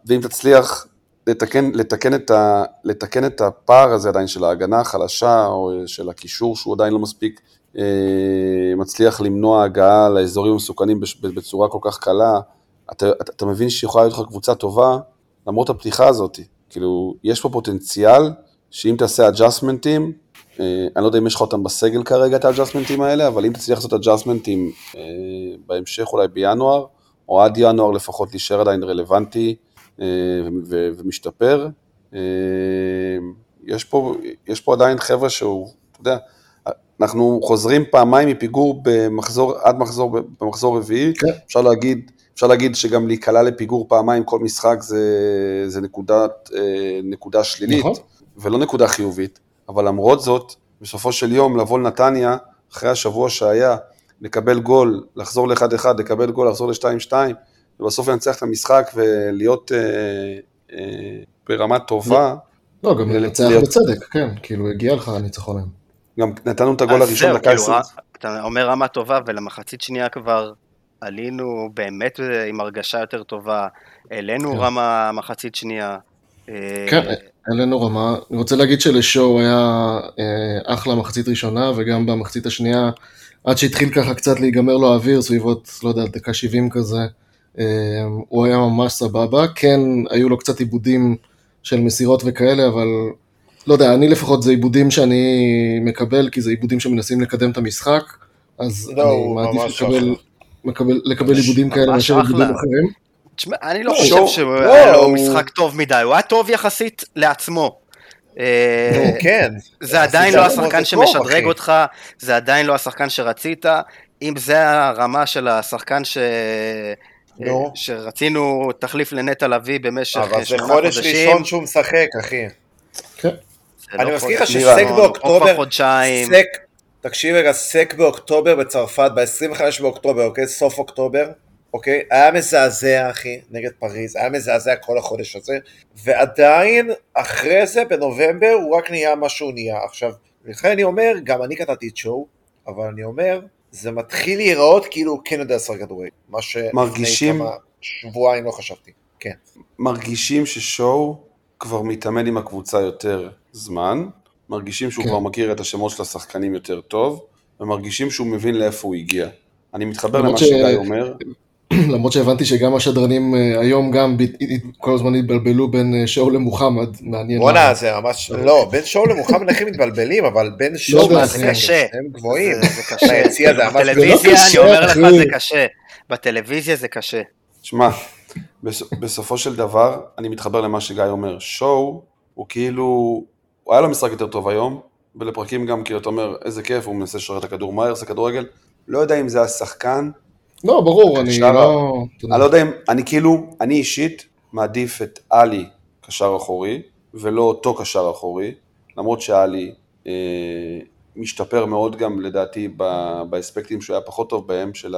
ואם תצליח לתקן, לתקן, את ה, לתקן את הפער הזה עדיין של ההגנה החלשה, או של הקישור שהוא עדיין לא מספיק אה, מצליח למנוע הגעה לאזורים המסוכנים בצורה כל כך קלה, אתה, אתה, אתה מבין שיכולה להיות לך קבוצה טובה למרות הפתיחה הזאת. כאילו, יש פה פוטנציאל שאם תעשה אג'אסמנטים, אה, אני לא יודע אם יש לך אותם בסגל כרגע, את האג'אסמנטים האלה, אבל אם תצליח לעשות אג'אסמנטים אה, בהמשך אולי בינואר, או עד ינואר לפחות להישאר עדיין רלוונטי אה, ומשתפר, אה, יש פה, יש פה עדיין חבר'ה שהוא, אתה יודע, אנחנו חוזרים פעמיים מפיגור במחזור, עד מחזור, במחזור רביעי, כן. אפשר להגיד, אפשר להגיד שגם להיקלע לפיגור פעמיים כל משחק זה, זה נקודת, אה, נקודה שלילית, נכון. ולא נקודה חיובית, אבל למרות זאת, בסופו של יום לבוא לנתניה, אחרי השבוע שהיה, לקבל גול, לחזור ל-1-1, לקבל גול, לחזור ל-2-2, ובסוף לנצח את המשחק ולהיות אה, אה, ברמה טובה, לא, גם לנצח להיות- בצדק, כן. כאילו, הגיע לך הניצחון היום. גם נתנו את הגול הראשון דקה כאילו, 20. אתה אומר רמה טובה, ולמחצית שנייה כבר עלינו באמת עם הרגשה יותר טובה, העלינו כן. רמה מחצית שנייה. אה, כן, אין לנו רמה. אני רוצה להגיד שלשואו היה אה, אחלה מחצית ראשונה, וגם במחצית השנייה, עד שהתחיל ככה קצת להיגמר לו האוויר, סביבות, לא יודע, דקה 70 כזה, אה, הוא היה ממש סבבה. כן, היו לו קצת עיבודים של מסירות וכאלה, אבל לא יודע, אני לפחות זה עיבודים שאני מקבל, כי זה עיבודים שמנסים לקדם את המשחק, אז לא, אני מעדיף לקבל. מקבל, לקבל ממש- עיבודים כאלה מאשר. עיבודים אחרים. תשמע, אני לא לא, חושב שואו- שהיה לא, לו הוא- משחק טוב מדי, הוא היה טוב יחסית לעצמו. אה, כן. זה עדיין לא השחקן שמשדרג. אותך, זה עדיין לא השחקן שרצית. אם זה הרמה של השחקן ש... נו. שרצינו תחליף לנטע לביא במשך אבל זה שמונה חודש חודשים, ראשון שהוא משחק, אחי. כן. אני לא מזכיר לך שסק באוקטובר- סק, תקשיב רגע, סק באוקטובר בצרפת, ב-25 באוקטובר, אוקיי? סוף אוקטובר, אוקיי? היה מזעזע, אחי, נגד פריז, היה מזעזע כל החודש הזה, ועדיין, אחרי זה, בנובמבר, הוא רק נהיה מה שהוא נהיה. עכשיו, לכן אני אומר, גם אני קטעתי את שואו, אבל אני אומר, זה מתחיל להיראות כאילו הוא כן יודע לשחק כדורגל. מה שלפני מרגישים- כמה שבועיים לא חשבתי. כן. מרגישים ששואו כבר מתאמן עם הקבוצה יותר זמן, מרגישים שהוא כן. כבר מכיר את השמות של השחקנים יותר טוב, ומרגישים שהוא מבין לאיפה הוא הגיע. אני מתחבר למה ש- שגיא אומר, *clears throat* למרות שהבנתי שגם השדרנים אה, היום גם כל הזמן התבלבלו בין אה, שואו למוחמד, מעניין. בואנה. זה ממש, לא, בין שואו למוחמד איך הם מתבלבלים, אבל בין יודע, זה למוחמד, קשה. הם גבוהים. זה- זה קשה. זה ממש... בטלוויזיה, אני אומר לך, אחי. זה קשה. בטלוויזיה זה קשה. שמע, בס- בסופו של דבר, אני מתחבר למה שגיא אומר. שואו, הוא כאילו, הוא היה לו משחק יותר טוב היום, ולפרקים גם, כאילו, אתה אומר, איזה כיף, הוא מנסה לשרת את הכדור מהר, זה כדורגל. לא יודע אם זה השחקן, לא, ברור, אני לא... אני לא יודע אם, אני כאילו, אני אישית מעדיף את עלי קשר אחורי, ולא אותו קשר אחורי, למרות שעלי אה, משתפר מאוד גם לדעתי ב- באספקטים שהוא היה פחות טוב בהם, של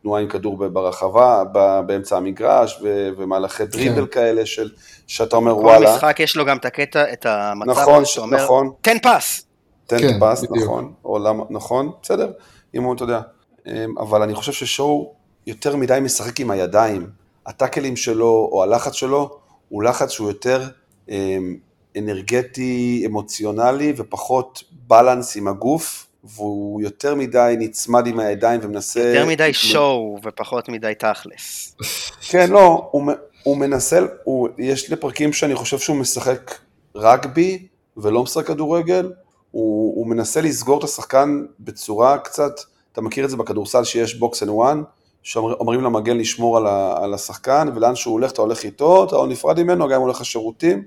התנועה עם כדור ברחבה, ב- באמצע המגרש, ו- ומהלכי דריבל כאלה של, שאתה אומר כל וואלה, משחק יש לו גם את הקטע, את המצב נכון, שאתה אומר, נכון, תן פס. תן כן, הפס, בדיוק. נכון, או למה, נכון, בסדר, אם הוא, אתה יודע. אמ, אבל אני חושב ששואו יותר מדי משחק עם הידיים. הטאקלים שלו, או הלחץ שלו, הוא לחץ שהוא יותר אמ, אנרגטי, אמוציונלי, ופחות בלנס עם הגוף, והוא יותר מדי נצמד עם הידיים ומנסה... יותר מדי שואו ופחות מדי תכלס. כן, לא, הוא, הוא מנסה, הוא, יש לפרקים שאני חושב שהוא משחק רגבי ולא משחק כדורגל, הוא, הוא מנסה לסגור את השחקן בצורה קצת, אתה מכיר את זה בכדורסל שיש box and one, שאומרים למגן לשמור על, ה, על השחקן, ולאן שהוא הולך אתה הולך איתו, אתה לא נפרד ממנו, גם אם הוא הולך לשירותים,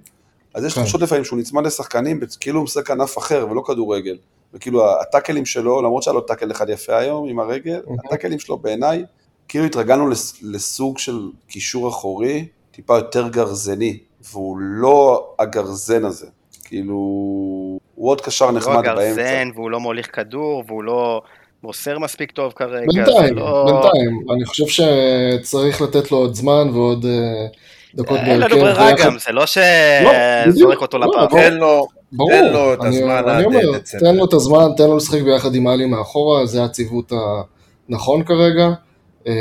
אז יש כן. תחושות לפעמים שהוא נצמד לשחקנים, כאילו הוא משחק ענף אחר ולא כדורגל, וכאילו הטאקלים שלו, למרות שהיה לו טאקל אחד יפה היום עם הרגל, הטאקלים שלו בעיניי כאילו התרגלנו לס- לסוג של קישור אחורי, טיפה יותר גרזני, והוא לא הגרזן הזה. כאילו, הוא עוד קשר הוא לא נחמד באמצע. הגרזן, והוא לא מוליך כדור, והוא לא מוסר מספיק טוב כרגע. בינתיים, לא- בינתיים. אני חושב שצריך לתת לו עוד זמן ועוד אה, דקות אין לנו בהרכב, ברירה גם, זה לא בדיוק. שזורק אותו לא, לפח. ברור. תן לו, ברור, תן לו את אני- הזמן אני עד אומר, דצמבר. תן לו את הזמן, תן לו לשחק ביחד עם עלי מאחורה, זה הציוות הנכון כרגע. אה,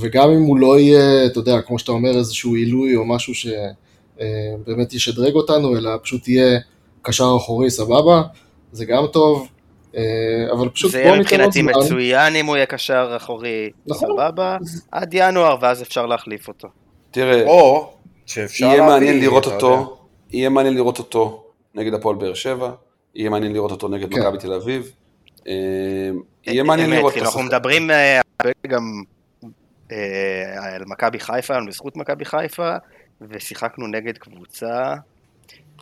וגם אם הוא לא יהיה, אתה יודע, כמו שאתה אומר, איזשהו עילוי או משהו שבאמת ישדרג אותנו, אלא פשוט יהיה קשר אחורי סבבה, זה גם טוב. אה, אבל פשוט זה בוא ניתן עוד מבחינתי זמן. מצוין אם הוא יהיה קשר אחורי נכון. סבבה, עד ינואר, ואז אפשר להחליף אותו. תראה, או שאפשר יהיה מעניין לראות. אותו, יהיה מעניין לראות אותו נגד הפועל באר שבע, יהיה מעניין לראות אותו נגד כן. מכבי תל אביב. אה, יהיה מעניין לראות כאילו, את אנחנו. מדברים אה, גם אה, על מכבי חיפה, על בזכות מכבי חיפה, ושיחקנו נגד קבוצה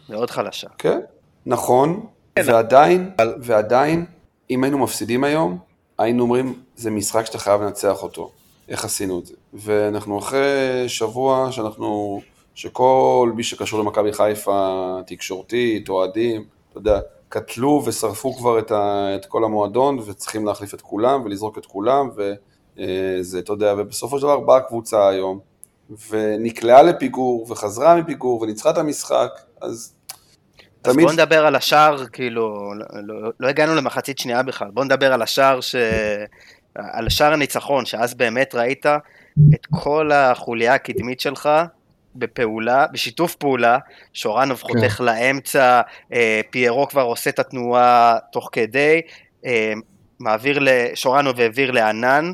מאוד חלשה. כן, נכון, ועדיין, ועדיין, אם היינו מפסידים היום, היינו אומרים, זה משחק שאתה חייב לנצח אותו. איך עשינו את זה? ואנחנו אחרי שבוע שאנחנו, שכל מי שקשור למכבי חיפה, תקשורתית, אוהדים, אתה יודע, קטלו ושרפו כבר את, ה, את כל המועדון, וצריכים להחליף את כולם ולזרוק את כולם, וזה, אתה יודע, ובסופו של דבר באה הקבוצה היום, ונקלעה לפיגור, וחזרה מפיגור, וניצחה את המשחק, אז אז תמיד, בואו נדבר על השער, כאילו, לא, לא, לא הגענו למחצית שנייה בכלל, בואו נדבר על השער ש... על שער הניצחון, שאז באמת ראית את כל החוליה הקדמית שלך בפעולה, בשיתוף פעולה, שורנוב כן. חותך לאמצע, אה, פיירו כבר עושה את התנועה תוך כדי, אה, מעביר, ל- שורנוב העביר לענן,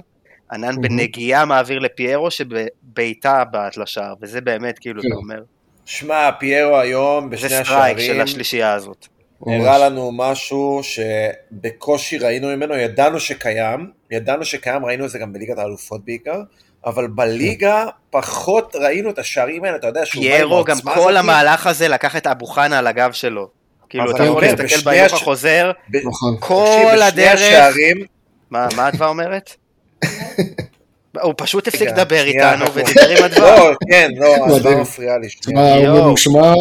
ענן מהמם. בנגיעה מעביר לפיירו שבעיטה בעט לשער, וזה באמת, כאילו, כן. אתה אומר, שמע, פיירו היום זה בשני סטרייק של השערים, השלישייה הזאת. הראה לנו משהו שבקושי ראינו ממנו, ידענו שקיים, ידענו שקיים, ראינו את זה גם בליגת האלופות בעיקר, אבל בליגה פחות ראינו את השערים האלה, אתה יודע שהוא פיירו, גם כל הזאת. המהלך הזה לקח את אבו חנה על הגב שלו. כאילו, אתה יכול אומר, להסתכל בהילוך הש- החוזר, ב- נכון. כל הדרך... השערים, מה מה אדווה אומרת? *laughs* הוא פשוט הפסיק לדבר איתנו ודיבר עם אדווה. לא, כן, לא, מדהים. הדבר מפריע לי. שנייה. תשמע, הוא. ממושמע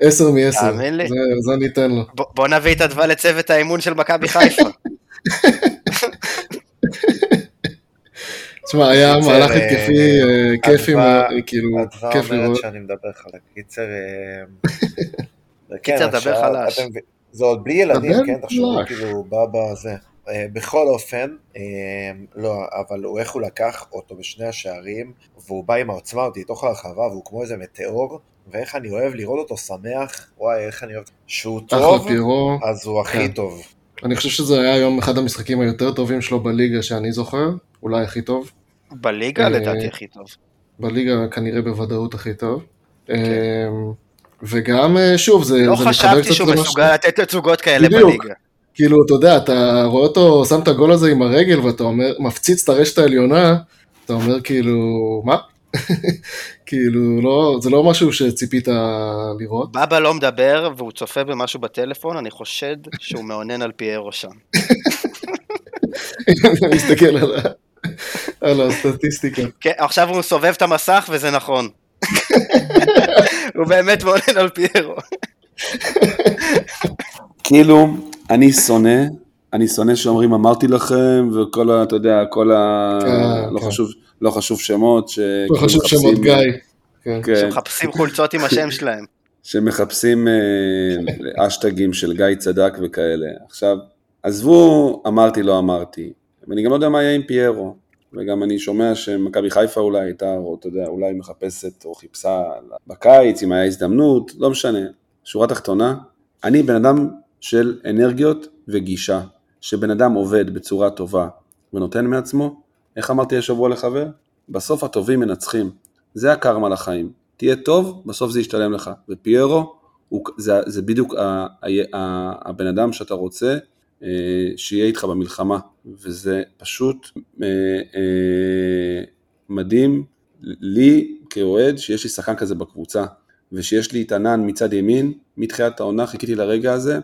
10 מ-10. תאמין לי. זה זה אני אתן לו. ב- בוא נביא את אדווה לצוות האימון של מכבי חיפה. *laughs* תשמע, היה קיצר, מהלך אה, התקפי אה, כיפי, מאוד, כאילו, כיף אומרת לראות. שאני מדבר חלק. קיצר, אה, *laughs* כן, קיצר, דבר חלש. זה עוד בלי ילדים, כן, תחשבו חלש. כאילו, בא בזה. אה, בכל אופן, אה, לא, אבל הוא, איך הוא לקח אותו בשני השערים, והוא בא עם העוצמה אותי לתוך הרחבה, והוא כמו איזה מטאור, ואיך אני אוהב לראות אותו שמח, וואי, איך אני אוהב, שהוא טוב, פירו. אז הוא הכי כן. טוב. אני חושב שזה היה היום אחד המשחקים היותר טובים שלו בליגה שאני זוכר, אולי הכי טוב. בליגה אה, לדעתי הכי טוב. בליגה כנראה בוודאות הכי טוב. אה, וגם, שוב, זה, לא חשבתי שהוא מסוגל לתת תצוגות כאלה בדיוק. בליגה. כאילו, אתה יודע, אתה רואה אותו שם את הגול הזה עם הרגל, ואתה אומר, מפציץ את הרשת העליונה, אתה אומר כאילו, מה? *laughs* כאילו, לא, זה לא משהו שציפית לראות. בבא לא מדבר והוא צופה במשהו בטלפון, אני חושד שהוא מאונן על פיירו שם. אני מסתכל על, ה, על הסטטיסטיקה. כן, עכשיו הוא סובב את המסך וזה נכון. *laughs* הוא באמת מאונן על פיירו. כאילו, אני שונא, אני שונא שאומרים אמרתי לכם, וכל ה... אתה יודע, כל ה... כן, לא כן. חשוב, לא חשוב שמות, ש... לא חשוב מחפשים- שמות גיא. כן. כן, שמחפשים חולצות עם השם שלהם. שמחפשים אה, אשטגים של גיא צדק וכאלה. עכשיו, עזבו, אמרתי, לא אמרתי, ואני גם לא יודע מה יהיה עם פיירו, וגם אני שומע שמכבי חיפה אולי הייתה, או אתה יודע, אולי מחפשת או חיפשה בקיץ, אם היה הזדמנות, לא משנה. שורה תחתונה, אני בן אדם של אנרגיות וגישה, שבן אדם עובד בצורה טובה ונותן מעצמו, איך אמרתי השבוע לחבר? בסוף הטובים מנצחים. זה הקרמה לחיים. תהיה טוב, בסוף זה ישתלם לך. ופיירו, הוא, זה, זה בדיוק ה, ה, ה, הבן אדם שאתה רוצה אה, שיהיה איתך במלחמה, וזה פשוט אה, אה, מדהים לי כאוהד שיש לי שחקן כזה בקבוצה, ושיש לי את ענן מצד ימין, מתחילת העונה חיכיתי לרגע הזה,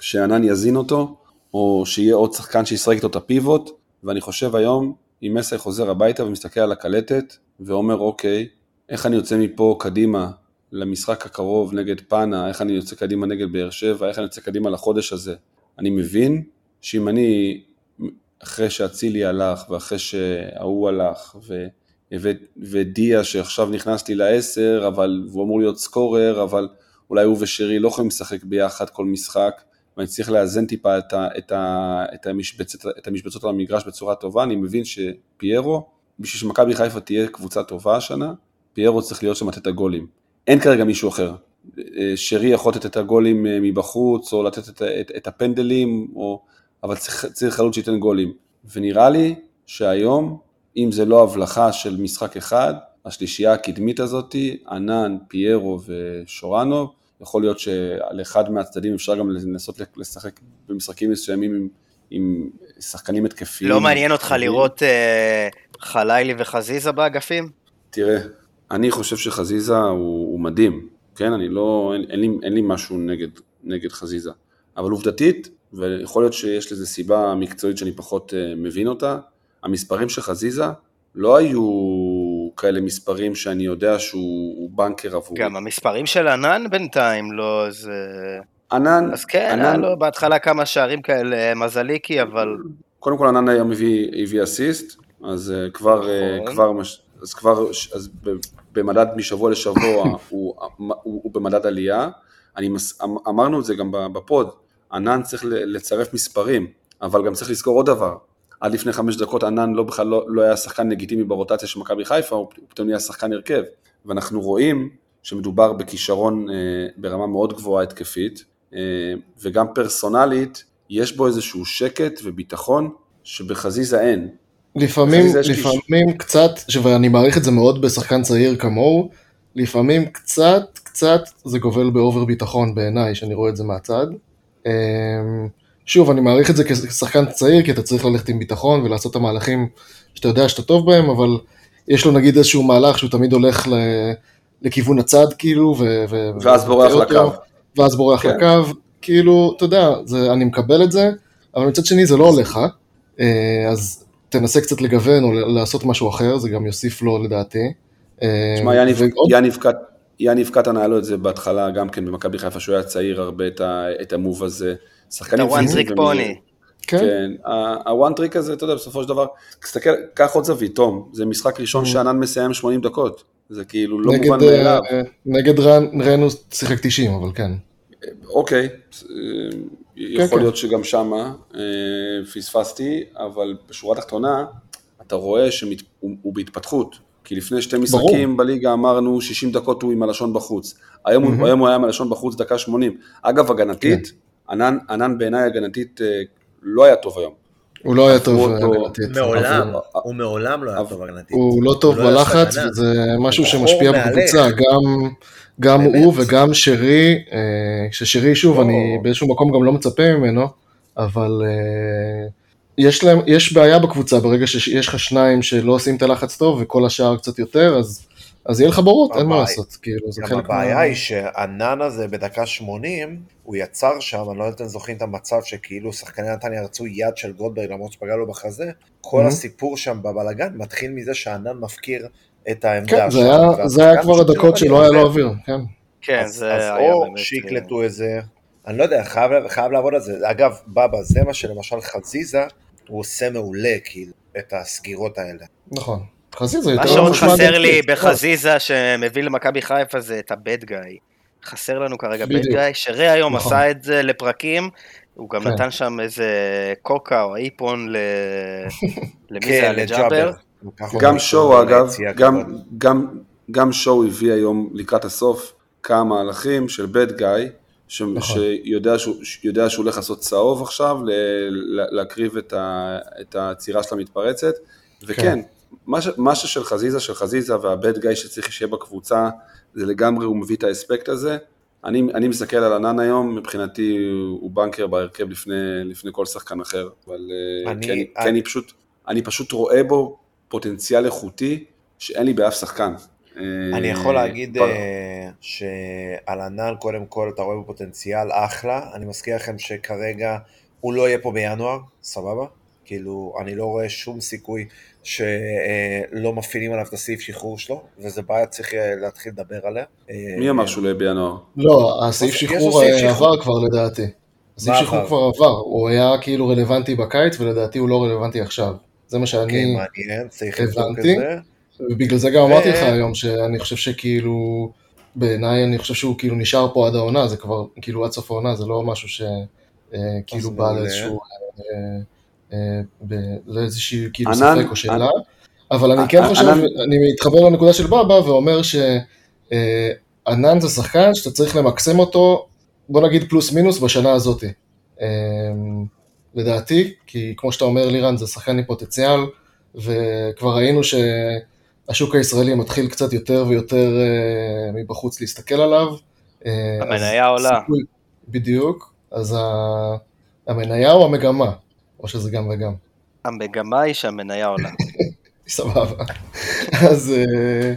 שענן יזין אותו, או שיהיה עוד שחקן שישחק איתו את הפיבוט, ואני חושב היום, אם מסי חוזר הביתה ומסתכל על הקלטת, ואומר אוקיי, איך אני יוצא מפה קדימה למשחק הקרוב נגד פאנה, איך אני יוצא קדימה נגד באר שבע, איך אני יוצא קדימה לחודש הזה. אני מבין שאם אני, אחרי שאצילי הלך, ואחרי שההוא הלך, ו, ודיה שעכשיו נכנס לי לעשר, אבל הוא אמור להיות סקורר, אבל אולי הוא ושרי לא יכולים לשחק ביחד כל משחק, ואני צריך לאזן טיפה את, ה, את, ה, את, המשבצת, את המשבצות על המגרש בצורה טובה, אני מבין שפיירו, בשביל שמכבי חיפה תהיה קבוצה טובה השנה, פיירו צריך להיות שם לתת הגולים. אין כרגע מישהו אחר. אה, שרי יכול לתת את הגולים אה, מבחוץ, או לתת את, את, את הפנדלים, או... אבל צריך, צריך חלוץ שייתן גולים. ונראה לי שהיום, אם זה לא הבלחה של משחק אחד, השלישייה הקדמית הזאתי, ענן, פיירו ושורנוב, יכול להיות שעל אחד מהצדדים אפשר גם לנסות לשחק במשחקים מסוימים עם, עם שחקנים התקפיים. לא מעניין אותך לראות אה, חלילי וחזיזה באגפים? תראה, אני חושב שחזיזה הוא, הוא מדהים, כן? אני לא, אין, אין, לי, אין לי משהו נגד, נגד חזיזה. אבל עובדתית, ויכול להיות שיש לזה סיבה מקצועית שאני פחות uh, מבין אותה, המספרים של חזיזה לא היו כאלה מספרים שאני יודע שהוא הוא בנקר עבורי. גם המספרים של ענן בינתיים לא איזה... ענן, אז כן, ענן- היה לו בהתחלה כמה שערים כאלה מזליקי, אבל קודם כל ענן היום הביא, הביא אסיסט, אז uh, כבר, uh. כבר, מש- אז כבר, אז במדד משבוע לשבוע *coughs* הוא, הוא, הוא במדד עלייה. אני מס, אמ- אמרנו את זה גם בפוד, ענן צריך לצרף מספרים, אבל גם צריך לזכור עוד דבר. עד לפני חמש דקות ענן לא בכלל לא, לא היה שחקן לגיטימי ברוטציה של מכבי חיפה, הוא פתאום נהיה שחקן הרכב. ואנחנו רואים שמדובר בכישרון אה, ברמה מאוד גבוהה התקפית, אה, וגם פרסונלית, יש בו איזשהו שקט וביטחון שבחזיזה אין. לפעמים, לפעמים קצת, ואני מעריך את זה מאוד בשחקן צעיר כמוהו, לפעמים קצת, קצת זה גובל באובר ביטחון בעיניי, שאני רואה את זה מהצד. אמ, שוב, אני מעריך את זה כשחקן צעיר, כי אתה צריך ללכת עם ביטחון ולעשות את המהלכים שאתה יודע שאתה טוב בהם, אבל יש לו נגיד איזשהו מהלך שהוא תמיד הולך ל... לכיוון הצד, כאילו, ו... ו- ואז בורח ומטעה אותו, לקו. ואז בורח כן. לקו, כאילו, אתה יודע, זה, אני מקבל את זה, אבל מצד שני זה לא הולך, אה, אז תנסה קצת לגוון או לעשות משהו אחר, זה גם יוסיף לו לדעתי. אה, תשמע, יניב, ועוד- יניב, קט, יניב קטן היה לו את זה בהתחלה גם כן במכבי חיפה, שהוא היה צעיר הרבה את, ה, את ה move הזה. שחקנים פיזיים trick ומהירים. pony. כן, כן, ה one trick הזה, אתה יודע, בסופו של דבר, תסתכל, קח עוד זווית, תום, זה משחק ראשון שענן מסיים 80 דקות, זה כאילו לא מובן מאליו. אה, נגד רן, רנו שיחק 90, אבל כן. אוקיי, אה, יכול כן. להיות שגם שמה אה, פספסתי, אבל בשורה התחתונה, אתה רואה שהוא בהתפתחות. כי לפני שתי משחקים בליגה אמרנו 60 דקות הוא עם הלשון בחוץ. היום, הוא, היום הוא היה עם הלשון בחוץ דקה 80. אגב, הגנתית, כן. ענן, ענן בעיניי הגנתית אה, לא היה טוב היום. הוא לא היה טוב הגנתית. מעולם, הוא מעולם לא היה טוב הגנתית. הוא לא טוב לא בלחץ. וזה משהו שמשפיע בקבוצה. גם. הוא וגם שרי, אה, ששרי שוב, לא. אני באיזשהו מקום גם לא מצפה ממנו, אבל אה, יש בעיה בקבוצה ברגע שיש לך שניים שלא עושים את הלחץ טוב וכל השאר קצת יותר, אז, אז יהיה לך בורות, אין מה הבעיה- לעשות, כאילו, זה חלק הבעיה מה... היא שהענן הזה בדקה 80, הוא יצר שם, אני לא יודע אם אתם זוכרים את המצב שכאילו שחקני נתניה רצו יד של גולדברג למרות שפגע לו בחזה, כל Mhm. הסיפור שם בבלאגן מתחיל מזה שהענן מפקיר את העמדה כן, זה שם, היה, כבר הדקות לא שלא היה לו. אוויר, כן. כן, אז, זה אז היה או באמת... אה, שיקלטו איזה, אני לא יודע, חייב לעבוד על זה. אגב, בבא, זה מה שלמשל חזיזה, הוא עושה מעולה, כאילו, את הסגירות האלה. נכון. חזיזה יותר מה שעוד חסר. לי בחזיזה שמביא למכבי חיפה זה את הבד גיא. חסר לנו כרגע בד. גיא, שרי היום נכון. עשה את זה לפרקים, הוא גם כן. נתן שם איזה קוקה או איפון ל... *laughs* למי זה כן, היה? לג'אבר? הוא גם שואו אגב, גם, כבוד. גם, גם שואו הביא היום לקראת הסוף כמה מהלכים של בד גיא, ש, נכון. שיודע שהוא, הולך לעשות צהוב עכשיו, ל, ל, להקריב את, ה, את העצירה של המתפרצת, וכן, כן. מה, ש, מה ששל חזיזה של חזיזה והבד גיא שצריך שיהיה בקבוצה, זה לגמרי הוא מביא את האספקט הזה. אני, אני מסתכל על ענן היום, מבחינתי הוא בנקר בהרכב לפני, לפני כל שחקן אחר, אבל אה, אני- כי אני, אני- כי אני פשוט, אני פשוט רואה בו פוטנציאל איכותי שאין לי באף שחקן. אני אה, יכול להגיד אה, שעל ענן, קודם כל, אתה רואה בו פוטנציאל אחלה. אני מזכיר לכם שכרגע הוא לא יהיה פה בינואר, סבבה? כאילו, אני לא רואה שום סיכוי שלא מפעילים עליו את הסעיף שחרור שלו, וזו בעיה צריך אה, להתחיל לדבר עליה. אה, מי אמר שהוא לא יהיה בינואר? לא, הסעיף שחרור אה, שחרור. עבר כבר לדעתי. הסעיף שחרור? כבר עבר, הוא היה כאילו רלוונטי בקיץ ולדעתי הוא לא רלוונטי עכשיו. זה מה כן, שאני, את הבנתי. ובגלל זה גם אמרתי לך היום שאני חושב שכאילו, בעיניי אני חושב שהוא כאילו נשאר פה עד העונה, זה כבר כאילו עד סוף העונה, זה לא משהו שכאילו בא. לאיזשהו, לאיזושהי כאילו ענן- ספק או שאלה. ענן- אבל אני כן ענן- חושב, אני מתחבר לנקודה של בבא ואומר שענן זה שחקן שאתה צריך למקסם אותו, בוא נגיד פלוס מינוס בשנה הזאתי. אה, לדעתי, כי כמו שאתה אומר לירן זה שחקן עם פוטנציאל, וכבר ראינו שהשוק הישראלי מתחיל קצת יותר ויותר אה, מבחוץ להסתכל עליו. אה, המניה עולה. סיכוי- בדיוק, אז המניה או המגמה, או שזה גם וגם. המגמה היא שהמניה עולה. *laughs* סבבה. אז, אה,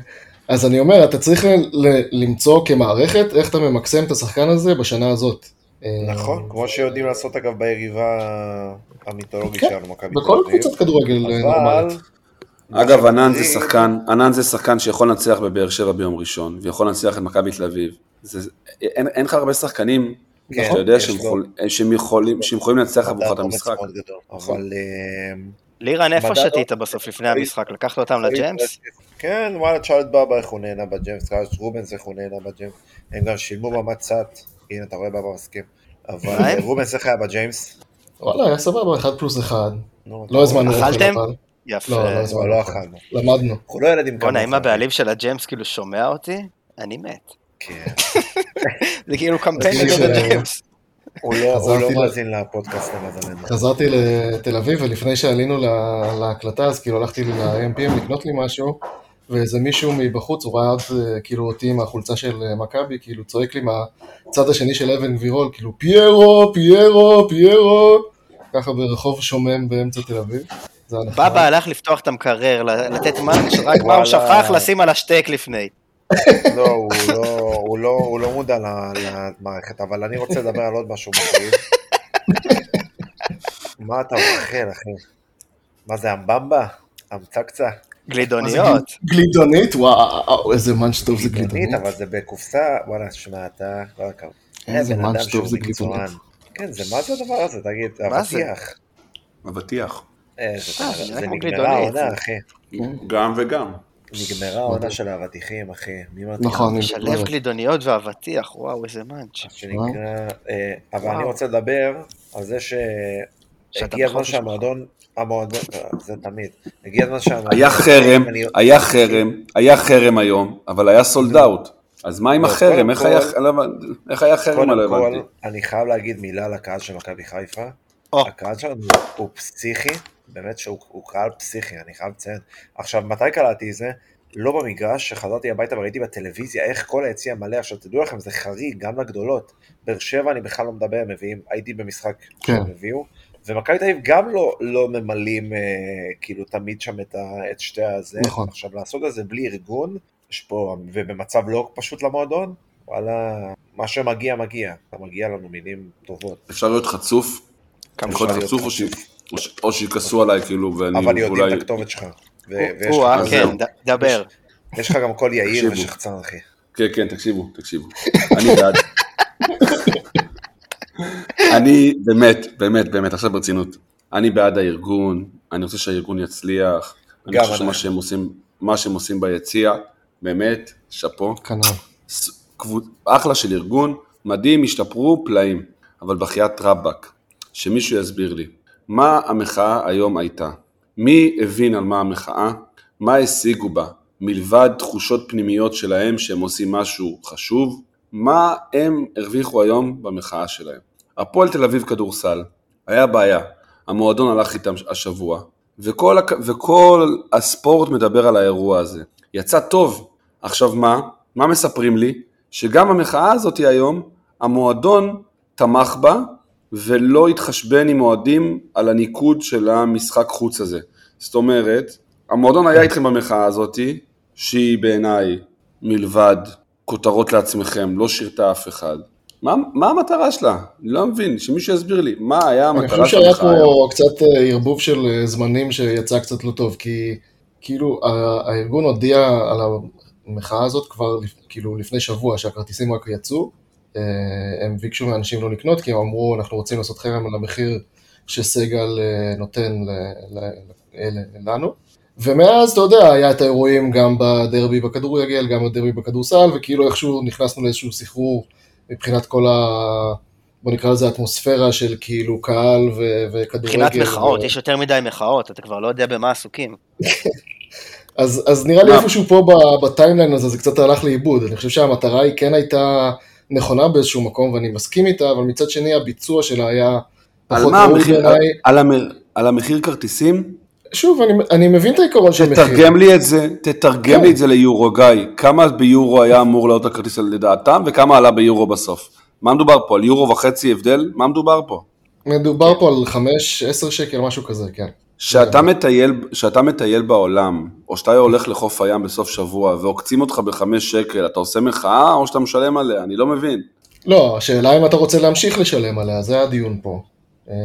אז אני אומר, אתה צריך ל- ל- למצוא כמערכת איך אתה ממקסם את השחקן הזה בשנה הזאת. אה, נכון, כמו שיודעים לעשות אגב ביריבה המיתולוגית כן, שלנו, מכבי בכל תל אביב. קבוצת כדורגל אה, אבל... נורמלית. אגב, ענן זה שחקן, ענן זה שחקן שיכול לנצח בבאר שבע ביום ראשון, ויכול לנצח את מכבי תל אביב. אין לך הרבה שחקנים כן, שאתה יודע יש שהם לו- יכול- שהם יכולים- שהם יכולים לנצח עבורך את המשחק. נכון. אבל... אה, לירן, איפה שתית לא- בסוף לפני המשחק? לקחת אותם לג'יימס? כן, וואלה, את בבא איך הוא נהנה בג'יימס, את רובנס איך הוא נהנה בג'יימס. הם גם שילמו במצת, הנה, אתה רואה בבא מסכים. אבל? רובנס איך היה בג'יימס? וואלה, היה סבבה, אחד פלוס אחד. אתה לא? הזמנו אכלתם? יפה. לא, לא לא. לא אכלנו. למדנו. אנחנו לא ילדים בואנה, כמוך. אם הבעלים של הג'יימס כאילו שומע אותי, אני מת. כן. *laughs* זה כאילו קמפיין אז נגד ש- הג'יימס. הוא לא- לא מאזין לפודקאסט למזלנו. חזרתי לתל אביב, ולפני שעלינו לה- להקלטה, אז כאילו הלכתי ל-AM:PM לקנות לי משהו, ואיזה מישהו מבחוץ, הוא ראה עוד אה, כאילו אותי עם החולצה של אה, מכבי, כאילו צועק לי מהצד השני של אבן גבירול, כאילו פיירו, פיירו, פיירו, ככה ברחוב שומם באמצע תל אביב. בבא הלך לפתוח את המקרר, לתת מאנץ', רק מה. הוא שכח לשים על השטק לפני. לא, הוא לא- הוא לא- הוא לא מודע למערכת, אבל אני רוצה לדבר על עוד משהו מחריב. מה אתה אוכל, אחי? מה זה, אמבמבה? אמצקצה? גלידוניות. גלידונית? וואו, איזה מאנץ' טוב זה גלידונית, גלידונית. אבל זה בקופסה, וואלה, שמע, אתה, כל הכבוד. איזה בן מאנץ' טוב זה. גלידונית. כן, זה מה זה הדבר הזה, תגיד? אבטיח. אבטיח. איזה, אה, זה נגמרה. העונה, אחי. גם וגם. נגמרה העונה של האבטיחים, אחי. נכון, אני- גלידוניות ואבטיח, וואו, איזה מאנץ'. שנקרא, אה, אבל. אני רוצה לדבר על זה שהגיע הזמן שהמועדון, המועדון, אה, זה תמיד, הגיע הזמן שהמועדון, היה חרם, היה חרם, היה חרם היום, אבל היה סולד אאוט. אז מה עם לא, החרם? איך היה- לא איך היה חרם? קודם לא כל, הבנתי. אני חייב להגיד מילה לקהל של מכבי חיפה. הקהל שלנו הוא פסיכי, באמת שהוא הוא קהל פסיכי, אני חייב לציין. עכשיו, מתי קלטתי את זה? לא במגרש, שחזרתי הביתה וראיתי בטלוויזיה איך כל היציע מלא, עכשיו תדעו לכם, זה חריג, גם לגדולות. באר שבע אני בכלל לא מדבר, מביאים, הייתי במשחק כן. שהם הביאו, ומכבי תל אביב גם לא, לא ממלאים אה, כאילו תמיד שם את, ה, את שתי הזה. נכון. עכשיו לעשות את זה בלי ארגון, יש פה, ובמצב לא פשוט למועדון, וואלה, מה שמגיע מגיע, אתה מגיע לנו מילים טובות. אפשר להיות חצוף? יכול להיות חצוף או ש- או שיכעסו עליי כאילו ואני אבל יודעים אולי... את הכתובת שלך. או-אה, כן, דבר. יש לך גם קול יהיר תקשיבו. ושחצן, אחי. כן, כן, תקשיבו, תקשיבו. אני בעד. *laughs* אני באמת, באמת, באמת, עכשיו ברצינות. אני בעד הארגון, אני רוצה שהארגון יצליח. אני חושב שמה. שהם עושים, מה שהם עושים ביציע, באמת, שאפו. כנראה. אחלה של ארגון, מדהים, השתפרו פלאים. אבל בחייאת רבאק, שמישהו יסביר לי, מה המחאה היום הייתה? מי הבין על מה המחאה? מה השיגו בה? מלבד תחושות פנימיות שלהם שהם עושים משהו חשוב? מה הם הרוויחו היום במחאה שלהם? הפועל תל אביב כדורסל, היה בעיה, המועדון הלך איתם השבוע, וכל, וכל הספורט מדבר על האירוע הזה. יצא טוב. עכשיו מה? מה מספרים לי? שגם המחאה הזאת היום, המועדון תמך בה ולא התחשבן עם אוהדים על הניקוד של המשחק חוץ הזה. זאת אומרת, המועדון היה איתכם במחאה הזאת, שהיא בעיניי מלבד כותרות לעצמכם, לא שירתה אף אחד. מה, מה המטרה שלה? אני לא מבין, שמישהו יסביר לי, מה היה אני המטרה חושב של שהיה המחאה היום? פה קצת אה, ערבוב של אה, זמנים שיצא קצת לא טוב, כי כאילו הארגון הודיע על המחאה הזאת כבר כאילו לפני שבוע שהכרטיסים רק יצאו, הם ביקשו מאנשים לא לקנות כי הם אמרו אנחנו רוצים לעשות חרם על המחיר שסגל אה, נותן לנו. ומאז, אתה יודע, היה את האירועים גם בדרבי בכדורגל, גם בדרבי בכדורסל, וכאילו איכשהו נכנסנו לאיזשהו סחרור מבחינת כל ה... בוא נקרא לזה אטמוספירה של כאילו קהל ו- וכדורגל. מבחינת מחאות, ו- יש יותר מדי מחאות, אתה כבר לא יודע במה עסוקים. *laughs* אז, אז נראה לי? איפשהו פה בטיימליין הזה זה קצת הלך לאיבוד. אני חושב שהמטרה היא כן הייתה נכונה באיזשהו מקום ואני מסכים איתה, אבל מצד שני הביצוע שלה היה פחות ראוי? בעיניי. על, המ- על המחיר כרטיסים? שוב, אני, אני מבין את העיקרון של מחיר. תתרגם לי את זה, תתרגם כן. לי את זה ליורו, גיא. כמה ביורו היה אמור לעלות הכרטיס לדעתם, וכמה עלה ביורו בסוף? מה מדובר פה? על יורו וחצי הבדל? מה מדובר פה? מדובר פה על 5-10 שקל, משהו כזה, כן. שאתה מטייל, שאתה מטייל בעולם, או שאתה הולך לחוף הים בסוף שבוע, ועוקצים אותך בחמש שקל, אתה עושה מחאה, או שאתה משלם עליה? אני לא מבין. לא, השאלה אם אתה רוצה להמשיך לשלם עליה, זה הדיון פה. אה,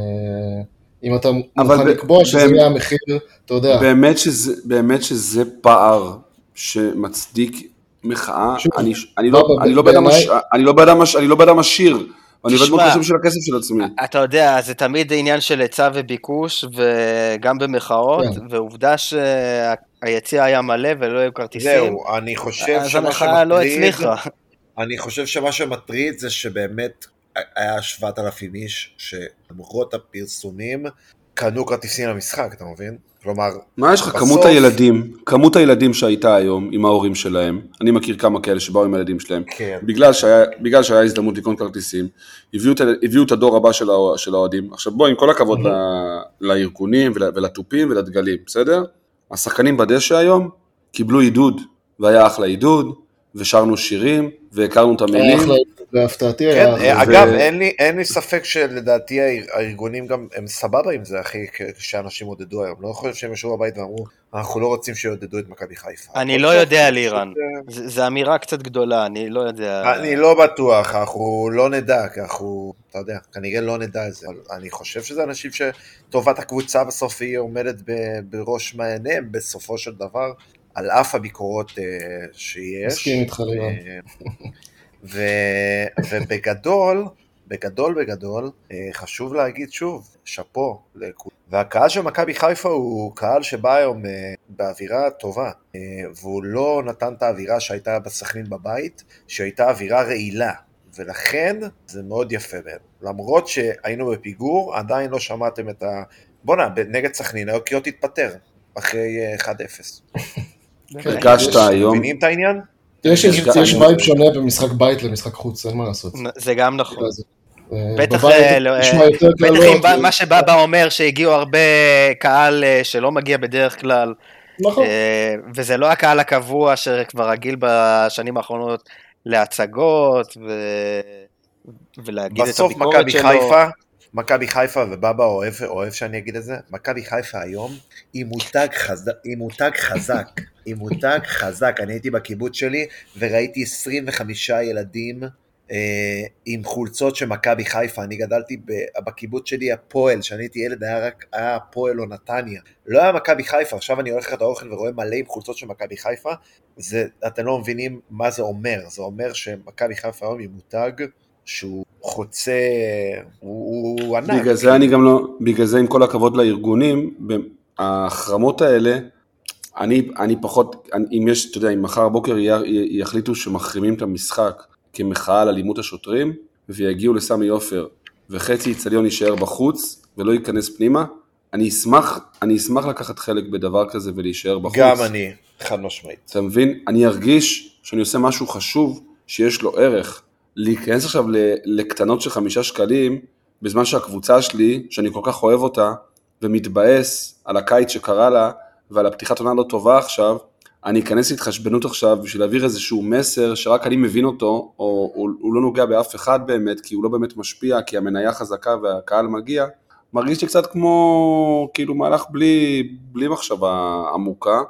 אם אתה מוכן ב- לקבוע שזה באמת- יהיה המחיר, אתה יודע. באמת שזה, באמת שזה פער שמצדיק מחאה, שוב, אני, אני, לא, בבא, אני, לא הש- אני לא באדם הש- אני ואני עובד בכסף של הכסף של עצמי. אתה יודע, זה תמיד עניין של היצע וביקוש, וגם במחאות, כן. ועובדה שהיציע היה מלא ולא היו כרטיסים, זהו, אני חושב אז שמה המחאה לא שמטריד, הצליחה. *laughs* אני חושב שמה שמטריד זה שבאמת היה 7,000 איש שלמרות הפרסומים קנו כרטיסים למשחק, אתה מבין? כלומר, מה יש לך, בסוף- כמות הילדים, כמות הילדים שהייתה היום עם ההורים שלהם, אני מכיר כמה כאלה שבאו עם הילדים שלהם, כן. בגלל שהיה, בגלל שהיה הזדמנות לקנות כרטיסים, הביאו, הביאו את הדור הבא של, האוה- של האוהדים. עכשיו בוא, עם כל הכבוד ל, לארגונים ול, ולתופים ולדגלים, בסדר? השחקנים בדשא היום קיבלו עידוד, והיה אחלה עידוד, ושרנו שירים, והכרנו את המילים. להפתעתי כן, היה. אה, אגב, אין לי, אין לי ספק שלדעתי האר- הארגונים גם, הם סבבה עם זה, אחי, כשאנשים עודדו היום. לא חושב שהם ישבו בבית ואמרו, אנחנו לא רוצים שיעודדו את מכבי חיפה. אני לא יודע, לירן. זו אמירה קצת גדולה, אני לא יודע. אני לא בטוח, אנחנו לא נדע, כי אנחנו, אתה יודע, כנראה לא נדע את זה. אני חושב שזה אנשים שטובת הקבוצה בסוף היא עומדת בראש מעייניהם בסופו של דבר, על אף הביקורות אה, שיש. מסכים איתך, לירן. אה, ובגדול, בגדול בגדול, אה, חשוב להגיד שוב, שאפו לכולם. והקהל של מכבי חיפה הוא קהל שבא היום אה, באווירה טובה, אה, והוא לא נתן את האווירה שהייתה בסכנין בבית, שהייתה אווירה רעילה. ולכן זה מאוד יפה מהם. למרות שהיינו בפיגור, עדיין לא שמעתם את ה... בואנה, נגד סכנין, היו קריאות תתפטר אחרי אה, 1-0. כן, הרגשת היום, מבינים את העניין? יש vibe שונה במשחק בית למשחק חוץ, אין מה לעשות. זה גם נכון. אה, בטח אה, לא, אה, אם מה שבבא אומר שהגיעו הרבה קהל שלא מגיע בדרך כלל, נכון. וזה לא הקהל הקבוע שכבר רגיל בשנים האחרונות להצגות. ולהגיד את בסוף הביקורת מכבי שלו. חיפה, מכבי חיפה ובבא אוהב, אוהב שאני אגיד את זה, מכבי חיפה היום היא מותג, חזק, היא מותג חזק, היא מותג חזק, אני הייתי בקיבוץ שלי וראיתי 25 ילדים אה, עם חולצות של מכבי חיפה, אני גדלתי בקיבוץ שלי הפועל, כשאני הייתי ילד היה רק היה הפועל או נתניה, לא היה מכבי חיפה, עכשיו אני הולך לחדר האוכל ורואה מלא עם חולצות של מכבי חיפה, זה, אתם לא מבינים מה זה אומר, זה אומר שמכבי חיפה היום היא מותג שהוא חוצה, הוא, הוא ענק. בגלל זה אני גם לא, בגלל זה עם כל הכבוד לארגונים, ההחרמות האלה, אני, אני פחות, אני, אם יש, אתה יודע, אם מחר בבוקר י- י- יחליטו שמחרימים את המשחק כמחאה על אלימות השוטרים, ויגיעו לסמי עופר, וחצי איצטדיון יישאר בחוץ, ולא ייכנס פנימה, אני אשמח, אני אשמח לקחת חלק בדבר כזה ולהישאר בחוץ. גם אני, חד משמעית. אתה מבין? אני ארגיש שאני עושה משהו חשוב, שיש לו ערך. להיכנס עכשיו לקטנות של חמישה שקלים, בזמן שהקבוצה שלי, שאני כל כך אוהב אותה, ומתבאס על הקיץ שקרה לה, ועל הפתיחת עונה לא טובה עכשיו, אני אכנס להתחשבנות עכשיו בשביל להעביר איזשהו מסר שרק אני מבין אותו, או הוא, הוא לא נוגע באף אחד באמת, כי הוא לא באמת משפיע, כי המניה חזקה והקהל מגיע, מרגיש לי קצת כמו כאילו מהלך בלי, בלי מחשבה עמוקה,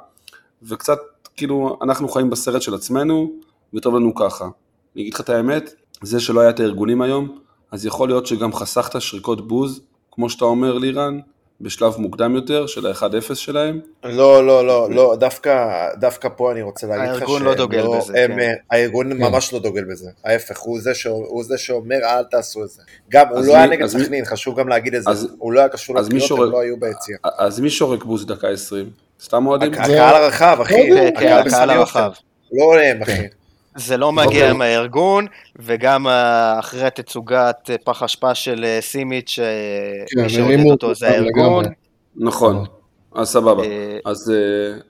וקצת כאילו אנחנו חיים בסרט של עצמנו, וטוב לנו ככה. אני אגיד לך את האמת, זה שלא היה את הארגונים היום, אז יכול להיות שגם חסכת שריקות בוז, כמו שאתה אומר לירן, בשלב מוקדם יותר של ה-1-0 שלהם. לא, לא, לא, לא, דווקא, דווקא פה אני רוצה להגיד לך הארגון לא שהם דוגל בזה, הם, כן. אה, הארגון כן. ממש לא דוגל בזה, ההפך, הוא זה, ש... הוא זה שאומר אל תעשו את זה. גם, הוא לא היה מי- נגד אז מי- סכנין, חשוב גם להגיד את זה, אז- הוא לא היה קשור לקריאות, שורק- הם לא היו ביציע. אז מי שורק בוז דקה 20? סתם אוהדים? הק- הקהל הרחב, אחי, כן, כן, הקהל. הרחב. לא הם, אחי. זה לא מגיע מהארגון, וגם אה, אחרי התצוגת אה, פח אשפה של אה, סימיץ', כן, שמי שעודד אותו זה הארגון. נכון, אז סבבה. אז,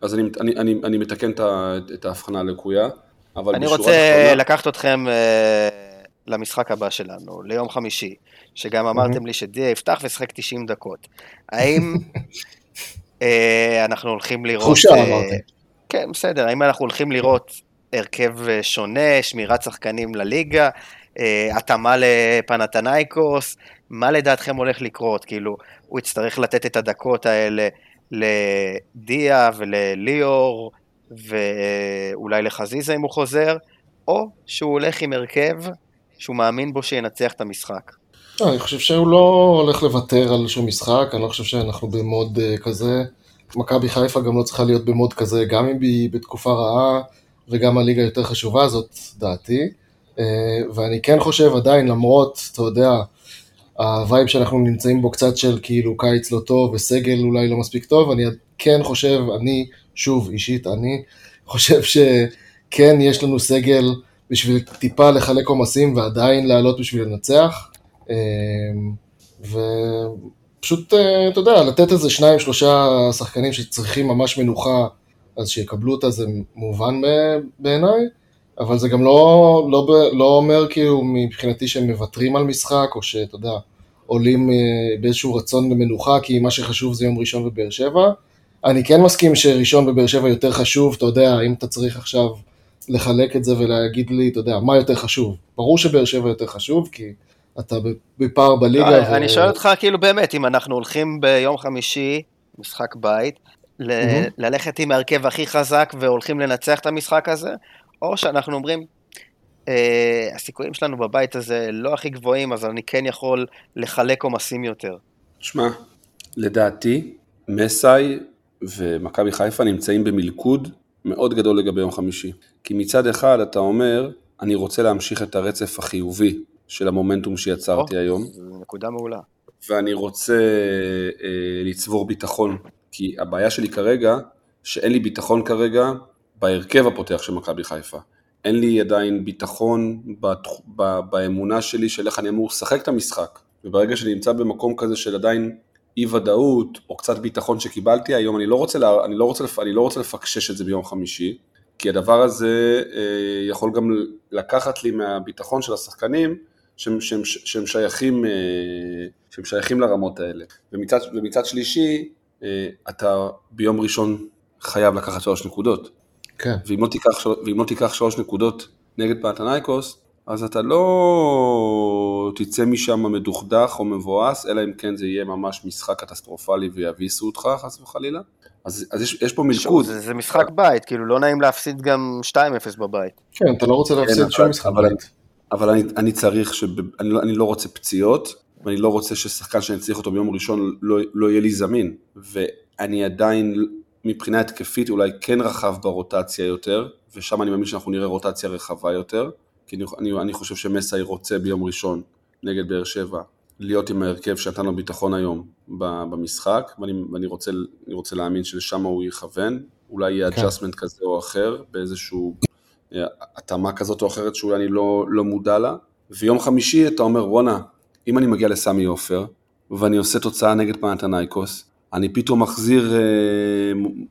אז אני, אני, אני, אני מתקן את ההבחנה הלקויה, אבל אני רוצה לקחת אתכם למשחק הבא שלנו, ליום חמישי, שגם אמרתם לי שדיה יפתח וישחק 90 דקות. האם *laughs* אנחנו הולכים לראות... תחושה, אמרתי. כן, בסדר, האם אנחנו הולכים לראות הרכב אה, שונה, שמירת שחקנים לליגה, אה, התאמה לפנתנייקוס, מה לדעתכם הולך לקרות? כאילו, הוא יצטרך לתת את הדקות האלה לדיה ולליאור, ואולי לחזיזה אם הוא חוזר, או שהוא הולך עם הרכב שהוא מאמין בו שינצח את המשחק. לא, אני חושב שהוא לא הולך לוותר על שום משחק, אני לא חושב שאנחנו ב mode אה, כזה. מכבי חיפה גם לא צריכה להיות ב mode כזה, גם אם היא בתקופה רעה וגם הליגה יותר חשובה, זאת דעתי. אה, ואני כן חושב עדיין, למרות, אתה יודע, ה vibe שאנחנו נמצאים בו קצת של כאילו קיץ לא טוב וסגל אולי לא מספיק טוב, אני כן חושב, אני, שוב, אישית, אני חושב שכן יש לנו סגל בשביל טיפה לחלק עומסים ועדיין לעלות בשביל לנצח. אמ, ופשוט, אה, אתה יודע, לתת איזה שניים, שלושה שחקנים שצריכים ממש מנוחה, אז שיקבלו אותה זה מובן בעיניי, אבל זה גם לא, לא, לא אומר כאילו מבחינתי שהם מוותרים על משחק, או שאתה יודע, עולים אה, באיזשהו רצון למנוחה, כי מה שחשוב זה יום ראשון בבאר שבע. אני כן מסכים שראשון בבאר שבע יותר חשוב, אתה יודע, אם אתה צריך עכשיו לחלק את זה ולהגיד לי, אתה יודע, מה יותר חשוב. ברור שבאר שבע יותר חשוב, כי אתה בפער בליגה. אני שואל אותך כאילו באמת, אם אנחנו הולכים ביום חמישי, משחק בית, ל- Mhm. ללכת עם ההרכב הכי חזק והולכים לנצח את המשחק הזה, או שאנחנו אומרים, אה, הסיכויים שלנו בבית הזה לא הכי גבוהים, אז אני כן יכול לחלק עומסים יותר. שמע, לדעתי, מסאי ומכבי חיפה נמצאים במלכוד מאוד גדול לגבי יום חמישי. כי מצד אחד אתה אומר, אני רוצה להמשיך את הרצף החיובי של המומנטום שיצרתי או, היום, זו נקודה מעולה. ואני רוצה אה, לצבור ביטחון, כי הבעיה שלי כרגע, שאין לי ביטחון כרגע בהרכב הפותח של מכבי חיפה. אין לי עדיין ביטחון בתח... ב... באמונה שלי של איך אני אמור לשחק את המשחק. וברגע שאני נמצא במקום כזה של עדיין אי ודאות, או קצת ביטחון שקיבלתי היום, אני לא רוצה, לה... אני לא רוצה, לפ... אני לא רוצה לפקשש את זה ביום חמישי, כי הדבר הזה אה, יכול גם לקחת לי מהביטחון של השחקנים, שהם, שהם, שהם, שייכים, אה, שהם שייכים לרמות האלה. ומצד, ומצד שלישי, אתה ביום ראשון חייב לקחת שלוש נקודות. כן. ואם לא תיקח, ואם לא תיקח שלוש נקודות נגד פנתנייקוס, אז אתה לא תצא משם מדוכדך או מבואס, אלא אם כן זה יהיה ממש משחק קטסטרופלי ויביסו אותך, חס וחלילה. אז, אז יש, יש פה מלכוד. זה, זה משחק בית, כאילו לא נעים להפסיד גם 2-0 בבית. כן, אתה לא רוצה כן, להפסיד אבל- שום משחק אבל- בית. אבל אני, אני צריך, שב, אני, לא, אני לא רוצה פציעות, ואני לא רוצה ששחקן שאני צריך אותו ביום ראשון לא, לא יהיה לי זמין. ואני עדיין, מבחינה התקפית, אולי כן רחב ברוטציה יותר, ושם אני מאמין שאנחנו נראה רוטציה רחבה יותר, כי אני, אני, אני חושב שמסאי רוצה ביום ראשון נגד באר שבע להיות עם ההרכב שנתן לו ביטחון היום במשחק, ואני, ואני רוצה, רוצה להאמין שלשם הוא יכוון, אולי יהיה כן. אג'אסמנט כזה או אחר, באיזשהו אה, התאמה כזאת או אחרת שאולי אני לא, לא מודע לה, ויום חמישי אתה אומר וואנה, אם אני מגיע לסמי עופר, ואני עושה תוצאה נגד פנתנייקוס, אני פתאום מחזיר אה,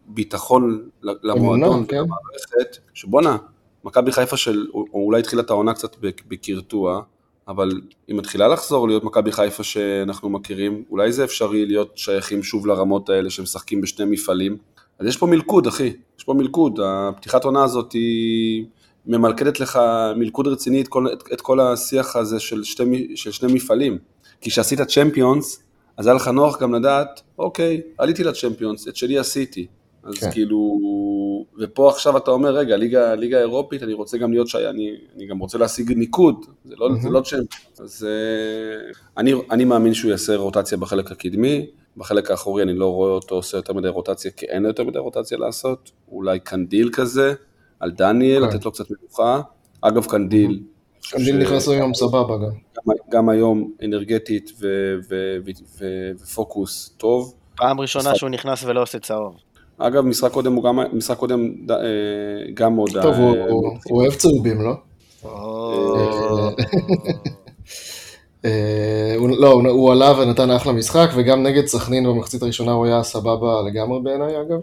ביטחון למועדון כן. ולמערכת, שבואנה, מכבי חיפה של, או או אולי התחילה את העונה קצת בק- בקרטוע, אבל היא מתחילה לחזור להיות מכבי חיפה שאנחנו מכירים, אולי זה אפשרי להיות שייכים שוב לרמות האלה שמשחקים בשני מפעלים. אז יש פה מלכוד, אחי, יש פה מלכוד. הפתיחת עונה הזאת היא ממלכדת לך מלכוד רציני את כל, את, את כל השיח הזה של, שתי, של שני מפעלים. כי כשעשית צ'מפיונס, אז היה לך נוח גם לדעת, אוקיי, עליתי לצ'מפיונס, את שלי עשיתי. אז כן. כאילו, ופה עכשיו אתה אומר, רגע, ליגה, ליגה אירופית, אני רוצה גם להיות שי, אני, אני גם רוצה להשיג ניקוד, זה לא, זה לא צ'מפיונס. אז אה, אני, אני מאמין שהוא יעשה רוטציה בחלק הקדמי, בחלק האחורי אני לא רואה אותו עושה יותר מדי רוטציה, כי אין לו יותר מדי רוטציה לעשות, אולי קנדיל כזה, על דניאל, כן. לתת לו קצת מנוחה. אגב, קנדיל, קנדיל נכנס היום סבבה גם. גם, גם היום אנרגטית ו, ו, ו, ו, ופוקוס טוב. פעם ראשונה. שהוא נכנס ולא עושה צהוב. אגב, משחק קודם הוא גם, משחק קודם ד- אה, גם מאוד... טוב, הוא- אה, הוא הוא אוהב צהובים, לא? אה, הוא- לא, הוא- הוא עלה ונתן אחלה משחק, וגם נגד סכנין במחצית הראשונה הוא היה סבבה לגמרי בעיניי אגב.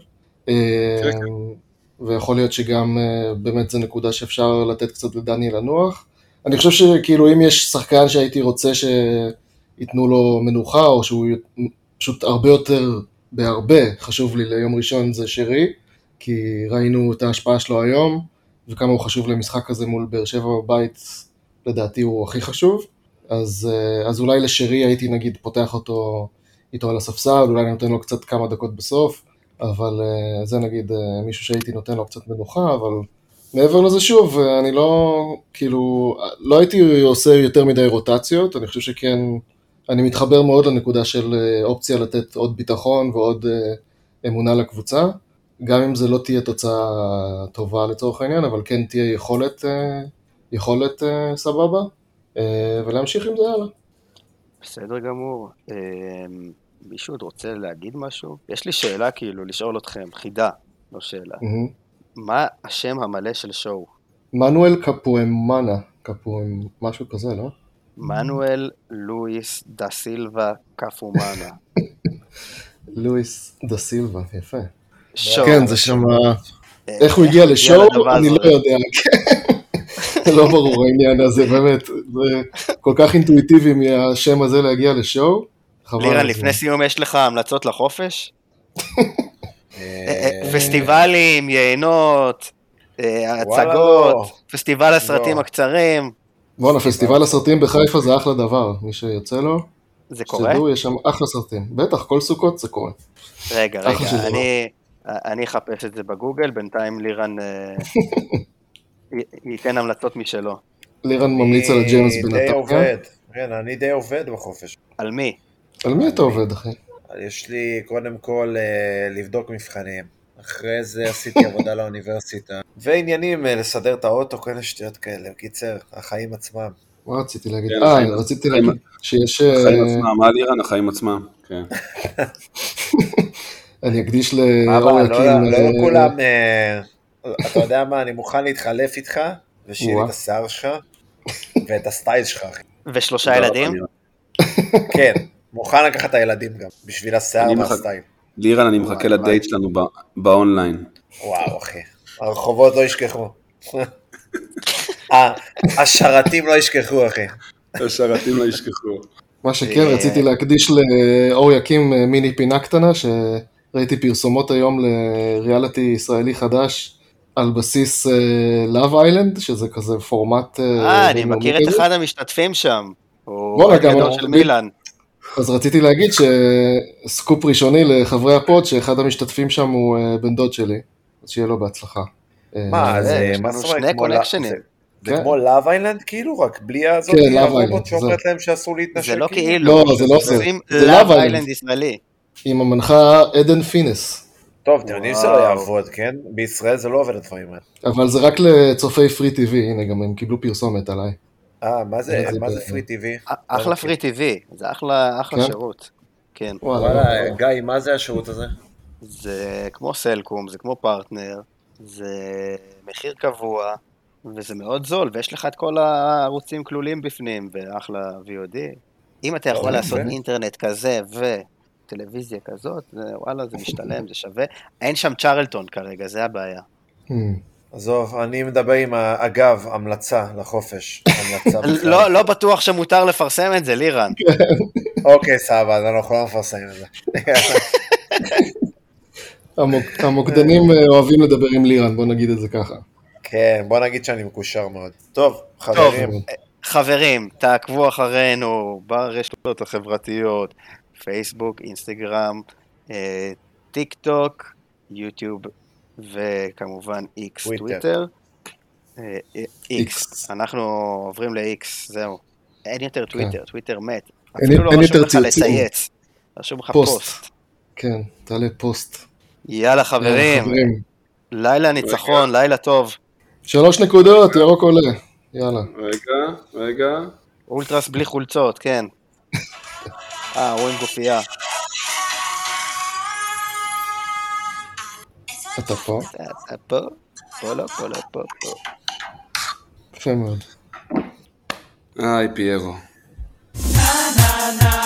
ויכול להיות שגם אה, באמת זו נקודה שאפשר לתת קצת לדניאל לנוח. אני חושב שכאילו אם יש שחקן שהייתי רוצה שייתנו לו מנוחה, או שהוא פשוט הרבה יותר, בהרבה, חשוב לי ליום ראשון זה שרי, כי ראינו את ההשפעה שלו היום, וכמה הוא חשוב למשחק הזה מול באר שבע בבית, לדעתי הוא הכי חשוב. אז, אה, אז אולי לשרי הייתי נגיד פותח אותו איתו על הספסל, אולי נותן לו קצת כמה דקות בסוף, אבל אה, זה נגיד אה, מישהו שהייתי נותן לו קצת מנוחה, אבל מעבר לזה שוב, אה, אני לא, כאילו, לא הייתי עושה יותר מדי רוטציות, אני חושב שכן, אני מתחבר מאוד לנקודה של אופציה לתת עוד ביטחון ועוד אמונה לקבוצה, גם אם זה לא תהיה תוצאה טובה לצורך העניין, אבל כן תהיה יכולת, יכולת סבבה, ולהמשיך עם זה הלאה. בסדר גמור. מישהו עוד רוצה להגיד משהו? יש לי שאלה כאילו, לשאול אתכם, חידה, לא שאלה. מהמם. מה השם המלא של שואו? מנואל קפואמנה, קפואם, משהו כזה, לא? מנואל לואיס דה סילבה קפומאנה. *laughs* לואיס דה סילבה, יפה. שואו. כן, זה שם, אה, איך הוא הגיע לשואו, אני. לא יודע. *laughs* כן. לא ברור העניין הזה, באמת. זה כל כך אינטואיטיבי מהשם הזה להגיע לשואו. לירן. לפני סיום יש לך המלצות לחופש? *laughs* אה, אה, פסטיבלים, יינות, אה, הצגות, לא. פסטיבל הסרטים לא. הקצרים. בואנה, פסטיבל הסרטים בחיפה זה אחלה דבר. מי שיוצא לו, זה קורה? שתדעו, יש שם אחלה סרטים. בטח, כל סוכות זה קורה. רגע, רגע, אני, אני אחפש את זה בגוגל, בינתיים לירן אה, *laughs* י- ייתן המלצות משלו. לירן ממליץ על הג'יימס אני די בנתניה. עובד, כן, אני די עובד בחופש. על מי? על מי אתה עובד, אחי? יש לי קודם כל אה, לבדוק מבחנים. אחרי זה עשיתי עבודה *laughs* לאוניברסיטה. ועניינים, אה, לסדר את האוטו, כל מיני שטויות כאלה. בקיצר, החיים עצמם. מה רציתי להגיד? כן, אה, רציתי להגיד שיש... החיים אה, עצמם, מה לירן? החיים עצמם, כן. *laughs* אני אקדיש אבא, לאור לא. לא אה, כולם... אתה יודע מה, אני מוכן להתחלף איתך, ושיהיה לי. את השיער שלך, ואת הסטייל שלך, אחי. ושלושה ילדים? כן, מוכן לקחת את הילדים גם, בשביל השיער אני והסטייל. לירן, אני מחכה לדייט שלנו ב- באונליין. וואו, אחי. הרחובות לא ישכחו. ה- השרתים לא ישכחו, אחי. השרתים לא ישכחו. מה שכן, אה, רציתי להקדיש לאור יקים אה, מיני פינה קטנה, שראיתי פרסומות היום לריאליטי ישראלי חדש על בסיס Love Island, שזה כזה פורמט... אה, אני בינלאומי מכיר את כזה. אחד המשתתפים שם. הוא בואנה, אוהד גם גדול הוא- של מילאן. אז רציתי להגיד שסקופ ראשוני לחברי ה pod, שאחד המשתתפים שם הוא אה, בן דוד שלי, אז שיהיה לו בהצלחה. אה, מה, זה, זאת אומרת? שני קונקשנים. זה- זה כן. כמו Love Island כאילו? רק בלי הזאת, כן, הרובוט Island, שאומרת זה. להם שאסור להתנשק? זה לא כאילו? לא, זה לא זה. זה Love. Island ישראלי. עם המנחה עדן פינס, טוב, אתם יודעים שזה לא. יעבוד, כן? בישראל זה לא עובד הדברים האלה. אבל זה רק לצופי Free TV, הנה גם הם קיבלו פרסומת עליי. אה, מה זה, זה מה זה? פרי טיווי? אחלה Free TV. זה אחלה אחלה כן? שירות. כן. וואלה, וואלה, לא- גיא, מה זה השירות הזה? זה כמו סלקום, זה כמו פרטנר, זה מחיר קבוע, וזה מאוד זול, ויש לך את כל הערוצים כלולים בפנים, ואחלה VOD. אם אתה יכול טוב, לעשות. אינטרנט כזה וטלוויזיה כזאת, וואלה, זה משתלם, זה שווה. אין שם צ'רלטון כרגע, זה הבעיה. עזוב, אני מדבר עם, אגב, המלצה לחופש. *laughs* לא, לא בטוח שמותר לפרסם את זה, לירן. *laughs* אוקיי, סבבה, אז אנחנו לא מפרסמים את זה. *laughs* המוק- המוקדנים אה, אוהבים לדבר עם לירן, בוא נגיד את זה ככה. כן, בוא נגיד שאני מקושר מאוד. טוב, טוב, חברים, חברים, תעקבו אחרינו ברשתות החברתיות, פייסבוק, אינסטגרם, אה, טיק טוק, יוטיוב וכמובן איקס טוויטר. טוויטר. אה, אה, איקס, איקס. אנחנו עוברים לאיקס, זהו. אין יותר טוויטר, טוויטר מת. אין- אפילו לא רשום יותר לך ציוצים. לצייץ, רשום לך פוסט. כן, תעלה פוסט. יאללה חברים. לילה ניצחון, לילה טוב. שלוש נקודות, ירוק עולה. יאללה. רגע, רגע. אולטרס בלי חולצות, כן. אה, הוא עם גופייה. Atapó. Atapó. Polo, polo, polo. Femur. Ay, Piego. Na, na, na.